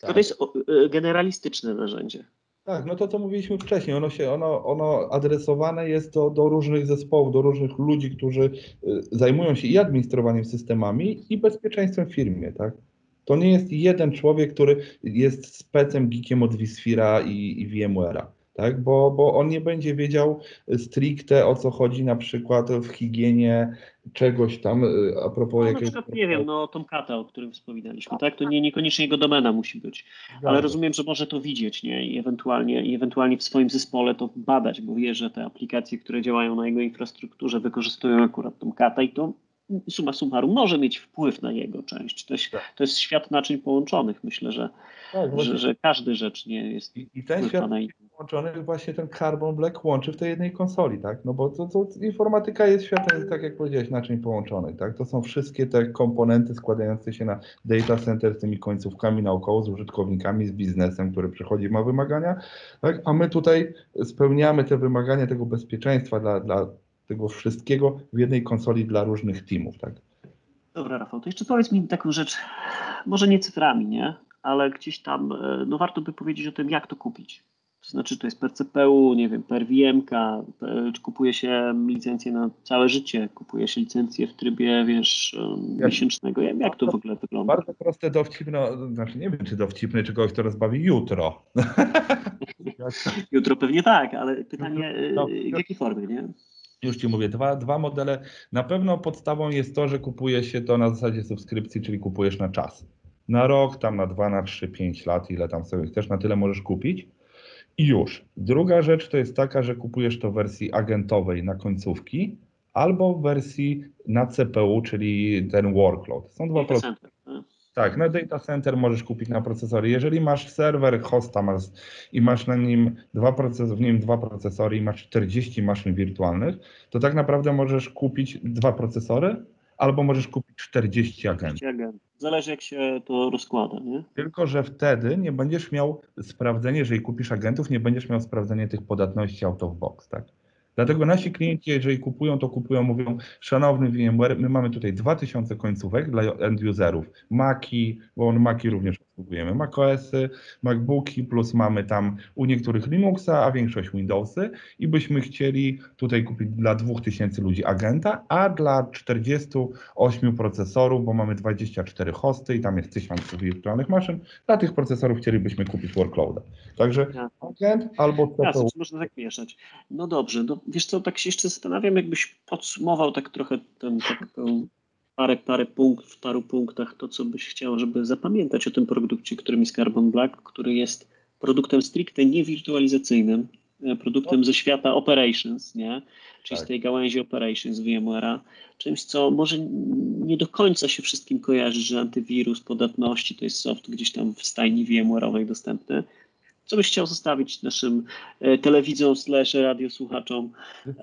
Tak. To jest y, generalistyczne narzędzie. Tak, no to co mówiliśmy wcześniej, ono, się, ono, ono adresowane jest do, do różnych zespołów, do różnych ludzi, którzy y, zajmują się i administrowaniem systemami, i bezpieczeństwem w firmie, tak? To nie jest jeden człowiek, który jest specem, geekiem od vSphere'a i, i VMware'a tak? bo, bo on nie będzie wiedział stricte o co chodzi na przykład w higienie czegoś tam y, a propos no, jakiegoś... Na przykład, nie wiem, no Tomcata, o którym wspominaliśmy, tak? To nie, niekoniecznie jego domena musi być, ale rozumiem, że może to widzieć, nie? I ewentualnie, I ewentualnie w swoim zespole to badać, bo wie, że te aplikacje, które działają na jego infrastrukturze wykorzystują akurat Tomcata i to suma summarum może mieć wpływ na jego część. To jest, tak. to jest świat naczyń połączonych. Myślę, że, tak, że, że, każdy rzecz nie jest. I, i ten świat na połączony właśnie ten Carbon Black łączy w tej jednej konsoli, tak? No bo to, to informatyka jest światem, tak jak powiedziałeś, naczyń połączonych, tak? To są wszystkie te komponenty składające się na data center z tymi końcówkami naokoło, z użytkownikami, z biznesem, który przychodzi ma wymagania, tak? A my tutaj spełniamy te wymagania tego bezpieczeństwa dla, dla tego wszystkiego w jednej konsoli dla różnych teamów, tak? Dobra, Rafał, to jeszcze powiedz mi taką rzecz, może nie cyframi, nie? Ale gdzieś tam, e, no warto by powiedzieć o tym, jak to kupić. To znaczy, to jest per CPU, nie wiem, per VM, czy kupuje się licencję na całe życie, kupuje się licencję w trybie, wiesz, jak, miesięcznego. Jak to w ogóle wygląda? Bardzo proste, dowcipne, znaczy nie wiem, czy dowcipne, czy kogoś to rozbawi jutro. (laughs) jutro pewnie tak, ale pytanie, no, w jakiej formie, nie? Już Ci mówię, dwa, dwa modele. Na pewno podstawą jest to, że kupuje się to na zasadzie subskrypcji, czyli kupujesz na czas. Na rok, tam na dwa, na trzy, pięć lat, ile tam sobie chcesz, na tyle możesz kupić. I już. Druga rzecz to jest taka, że kupujesz to w wersji agentowej na końcówki, albo w wersji na CPU, czyli ten workload. Są dwa procesy. Tak, na data center możesz kupić na procesory. Jeżeli masz serwer, hosta masz, i masz na nim dwa procesory, w nim dwa procesory i masz 40 maszyn wirtualnych, to tak naprawdę możesz kupić dwa procesory albo możesz kupić 40 agentów. 40 agentów. Zależy jak się to rozkłada, nie? Tylko, że wtedy nie będziesz miał sprawdzenia, jeżeli kupisz agentów, nie będziesz miał sprawdzenia tych podatności out of box, tak? Dlatego nasi klienci, jeżeli kupują, to kupują, mówią, szanowny VMware, my mamy tutaj 2000 końcówek dla end-userów, Maci, bo on Maci również obsługujemy, macOSy, MacBooki, plus mamy tam u niektórych Linuxa, a większość Windowsy i byśmy chcieli tutaj kupić dla 2000 ludzi agenta, a dla 48 procesorów, bo mamy 24 hosty i tam jest 1000 wirtualnych maszyn, dla tych procesorów chcielibyśmy kupić workloada. Także agent albo. Jasne, można tak mieszać. No dobrze, no wiesz co, tak się jeszcze zastanawiam, jakbyś podsumował tak trochę ten, taką parę, parę punktów, w paru punktach to, co byś chciał, żeby zapamiętać o tym produkcie, którym jest Carbon Black, który jest produktem stricte niewirtualizacyjnym, e, produktem ze świata operations, nie? czyli tak. z tej gałęzi operations VMware'a, czymś, co może nie do końca się wszystkim kojarzy, że antywirus, podatności to jest soft gdzieś tam w stajni VMware'owej dostępny, co byś chciał zostawić naszym e, telewidzom slash radiosłuchaczom, e,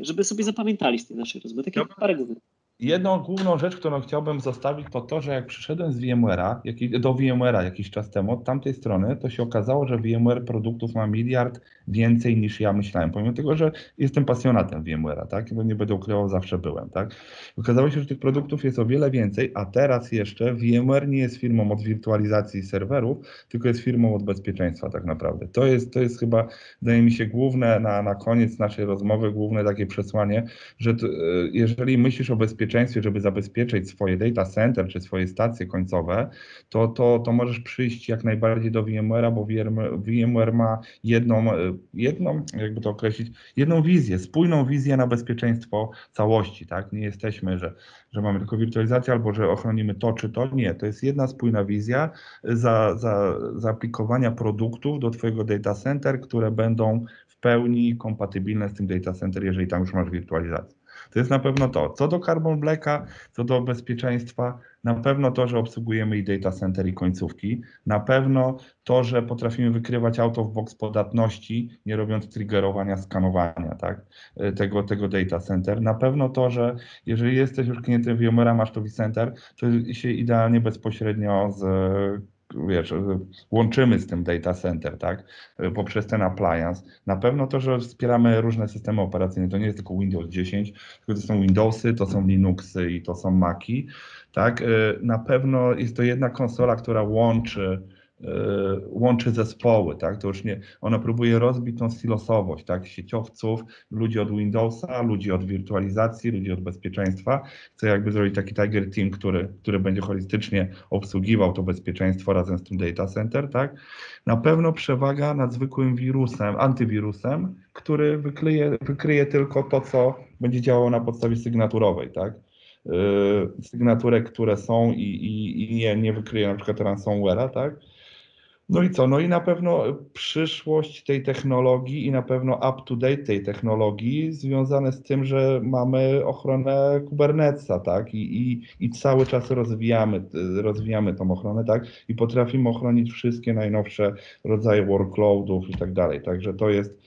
żeby sobie zapamiętali z tej naszej rozmowy? Takie parę głównych. Jedną główną rzecz, którą chciałbym zostawić, to to, że jak przyszedłem z VMware'a, do VMware'a jakiś czas temu, od tamtej strony, to się okazało, że VMware produktów ma miliard więcej niż ja myślałem, pomimo tego, że jestem pasjonatem VMware'a, tak? Bo nie będę ukrywał, zawsze byłem, tak? Okazało się, że tych produktów jest o wiele więcej, a teraz jeszcze VMware nie jest firmą od wirtualizacji serwerów, tylko jest firmą od bezpieczeństwa tak naprawdę. To jest, to jest chyba, wydaje mi się, główne na, na koniec naszej rozmowy, główne takie przesłanie, że to, e, jeżeli myślisz o bezpieczeństwie, żeby zabezpieczyć swoje data center czy swoje stacje końcowe, to, to, to możesz przyjść jak najbardziej do VMware'a, bo VMware ma jedną e, jedną, jakby to określić, jedną wizję, spójną wizję na bezpieczeństwo całości, tak? Nie jesteśmy, że, że mamy tylko wirtualizację albo że ochronimy to czy to. Nie, to jest jedna spójna wizja za, za, zaaplikowania produktów do Twojego data center, które będą w pełni kompatybilne z tym data center, jeżeli tam już masz wirtualizację. To jest na pewno to. Co do Carbon Blacka, co do bezpieczeństwa, na pewno to, że obsługujemy i data center i końcówki, na pewno to, że potrafimy wykrywać out of box podatności, nie robiąc triggerowania, skanowania tak, tego, tego data center. Na pewno to, że jeżeli jesteś już klientem VMware'a, masz to vCenter, to się idealnie bezpośrednio z wiesz, łączymy z tym data center, tak, poprzez ten appliance. Na pewno to, że wspieramy różne systemy operacyjne, to nie jest tylko Windows 10, tylko to są Windowsy, to są Linuxy i to są Maci, tak. Na pewno jest to jedna konsola, która łączy łączy zespoły, tak? To już nie, ona próbuje rozbić tą silosowość, tak? Sieciowców, ludzi od Windowsa, ludzi od wirtualizacji, ludzi od bezpieczeństwa. Chce jakby zrobić taki Tiger Team, który, który będzie holistycznie obsługiwał to bezpieczeństwo razem z tym data center, tak? Na pewno przewaga nad zwykłym wirusem, antywirusem, który wykryje, wykryje tylko to, co będzie działało na podstawie sygnaturowej, tak? Yy, sygnaturek, które są i, i, i nie, nie wykryje na przykład ransomware'a, tak? No i co? No i na pewno przyszłość tej technologii i na pewno up-to-date tej technologii związane z tym, że mamy ochronę Kubernetesa, tak? I, i, i cały czas rozwijamy, rozwijamy tą ochronę, tak? I potrafimy ochronić wszystkie najnowsze rodzaje workloadów i tak dalej. Także to jest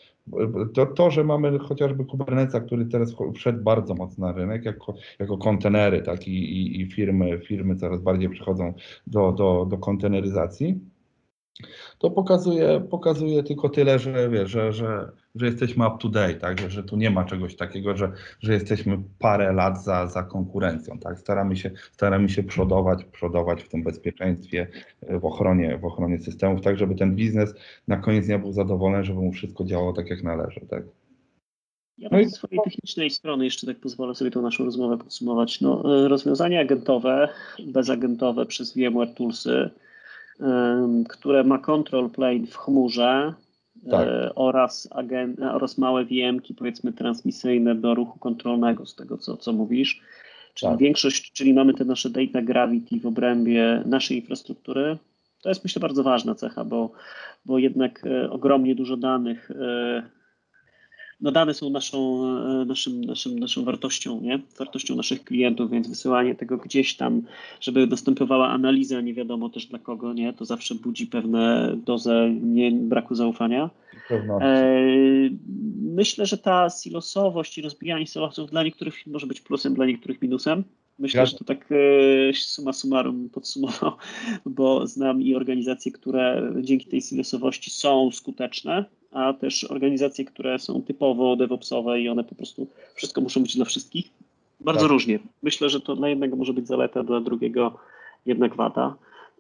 to, to, że mamy chociażby Kubernetesa, który teraz wszedł bardzo mocno na rynek, jako, jako kontenery, tak, i, i, i firmy, firmy coraz bardziej przechodzą do, do, do konteneryzacji, to pokazuje, pokazuje tylko tyle, że, wie, że, że, że jesteśmy up to date, tak? że, że tu nie ma czegoś takiego, że, że jesteśmy parę lat za, za konkurencją. Tak? Staramy, się, staramy się przodować, przodować w tym bezpieczeństwie, w ochronie, w ochronie systemów, tak żeby ten biznes na koniec nie był zadowolony, żeby mu wszystko działało tak jak należy. Tak? Ja no ze swojej technicznej strony jeszcze tak pozwolę sobie tą naszą rozmowę podsumować. No, rozwiązania agentowe, bezagentowe przez VMware Toolsy które ma control plane w chmurze tak. E, oraz, agent, oraz małe VM-ki, powiedzmy transmisyjne do ruchu kontrolnego, z tego co, co mówisz. Czyli tak. większość, czyli mamy te nasze data gravity w obrębie naszej infrastruktury. To jest myślę bardzo ważna cecha, bo, bo jednak e, ogromnie dużo danych e, no dane są naszą, e, naszym, naszym, naszą wartością, nie? wartością naszych klientów, więc wysyłanie tego gdzieś tam, żeby następowała analiza, nie wiadomo też dla kogo, nie? to zawsze budzi pewne dozę nie, braku zaufania. E, myślę, że ta silosowość i rozbijanie silosów dla niektórych może być plusem, dla niektórych minusem. Myślę, że to tak e, suma summarum podsumował, bo znam i organizacje, które dzięki tej silosowości są skuteczne, a też organizacje, które są typowo DevOpsowe i one po prostu wszystko muszą być dla wszystkich. Bardzo Tak. różnie. Myślę, że to dla jednego może być zaleta, dla drugiego jednak wada.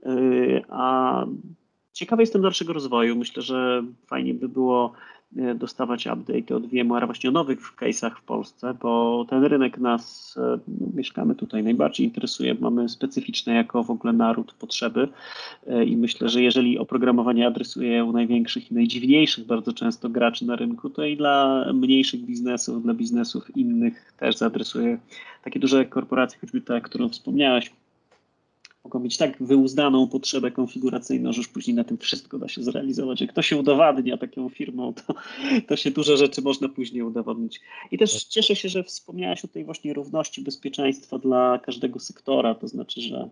Yy, A ciekawy jestem dalszego rozwoju. Myślę, że fajnie by było e, dostawać update od VMware właśnie o nowych case'ach w Polsce, bo ten rynek nas, e, mieszkamy tutaj, najbardziej interesuje. Mamy specyficzne jako w ogóle naród potrzeby e, i myślę, że jeżeli oprogramowanie adresuje u największych i najdziwniejszych bardzo często graczy na rynku, to i dla mniejszych biznesów, dla biznesów innych też zaadresuje takie duże korporacje, choćby ta, którą wspomniałeś, mogą mieć tak wyuzdaną potrzebę konfiguracyjną, że już później na tym wszystko da się zrealizować. Jak to się udowadnia taką firmą, to, to się duże rzeczy można później udowodnić. I też cieszę się, że wspomniałeś o tej właśnie równości bezpieczeństwa dla każdego sektora, to znaczy, że,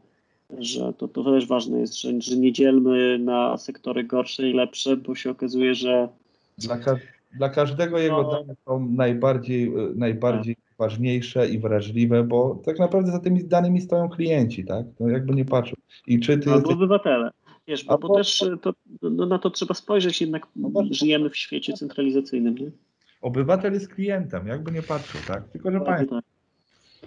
że to, to też ważne jest, że, że nie dzielmy na sektory gorsze i lepsze, bo się okazuje, że Dla, ka- dla każdego jego No. dane są najbardziej, najbardziej ważniejsze i wrażliwe, bo tak naprawdę za tymi danymi stoją klienci, tak? To jakby nie patrzą. I czy ty albo jesteś... obywatele. Wiesz, bo, bo Albo- też to, no, na to trzeba spojrzeć, jednak właśnie. żyjemy w świecie centralizacyjnym. Nie? Obywatel jest klientem, jakby nie patrzył, tak? Tylko, że państwo tak.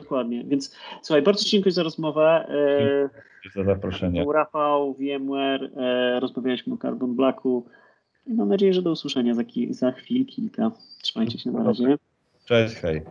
Dokładnie. Więc słuchaj, bardzo Ci dziękuję za rozmowę. E, za zaproszenie. był Rafał, VMware, e, rozmawialiśmy o Carbon Blacku i mam nadzieję, że do usłyszenia za, za chwil kilka. Trzymajcie się na razie. Cześć, hej.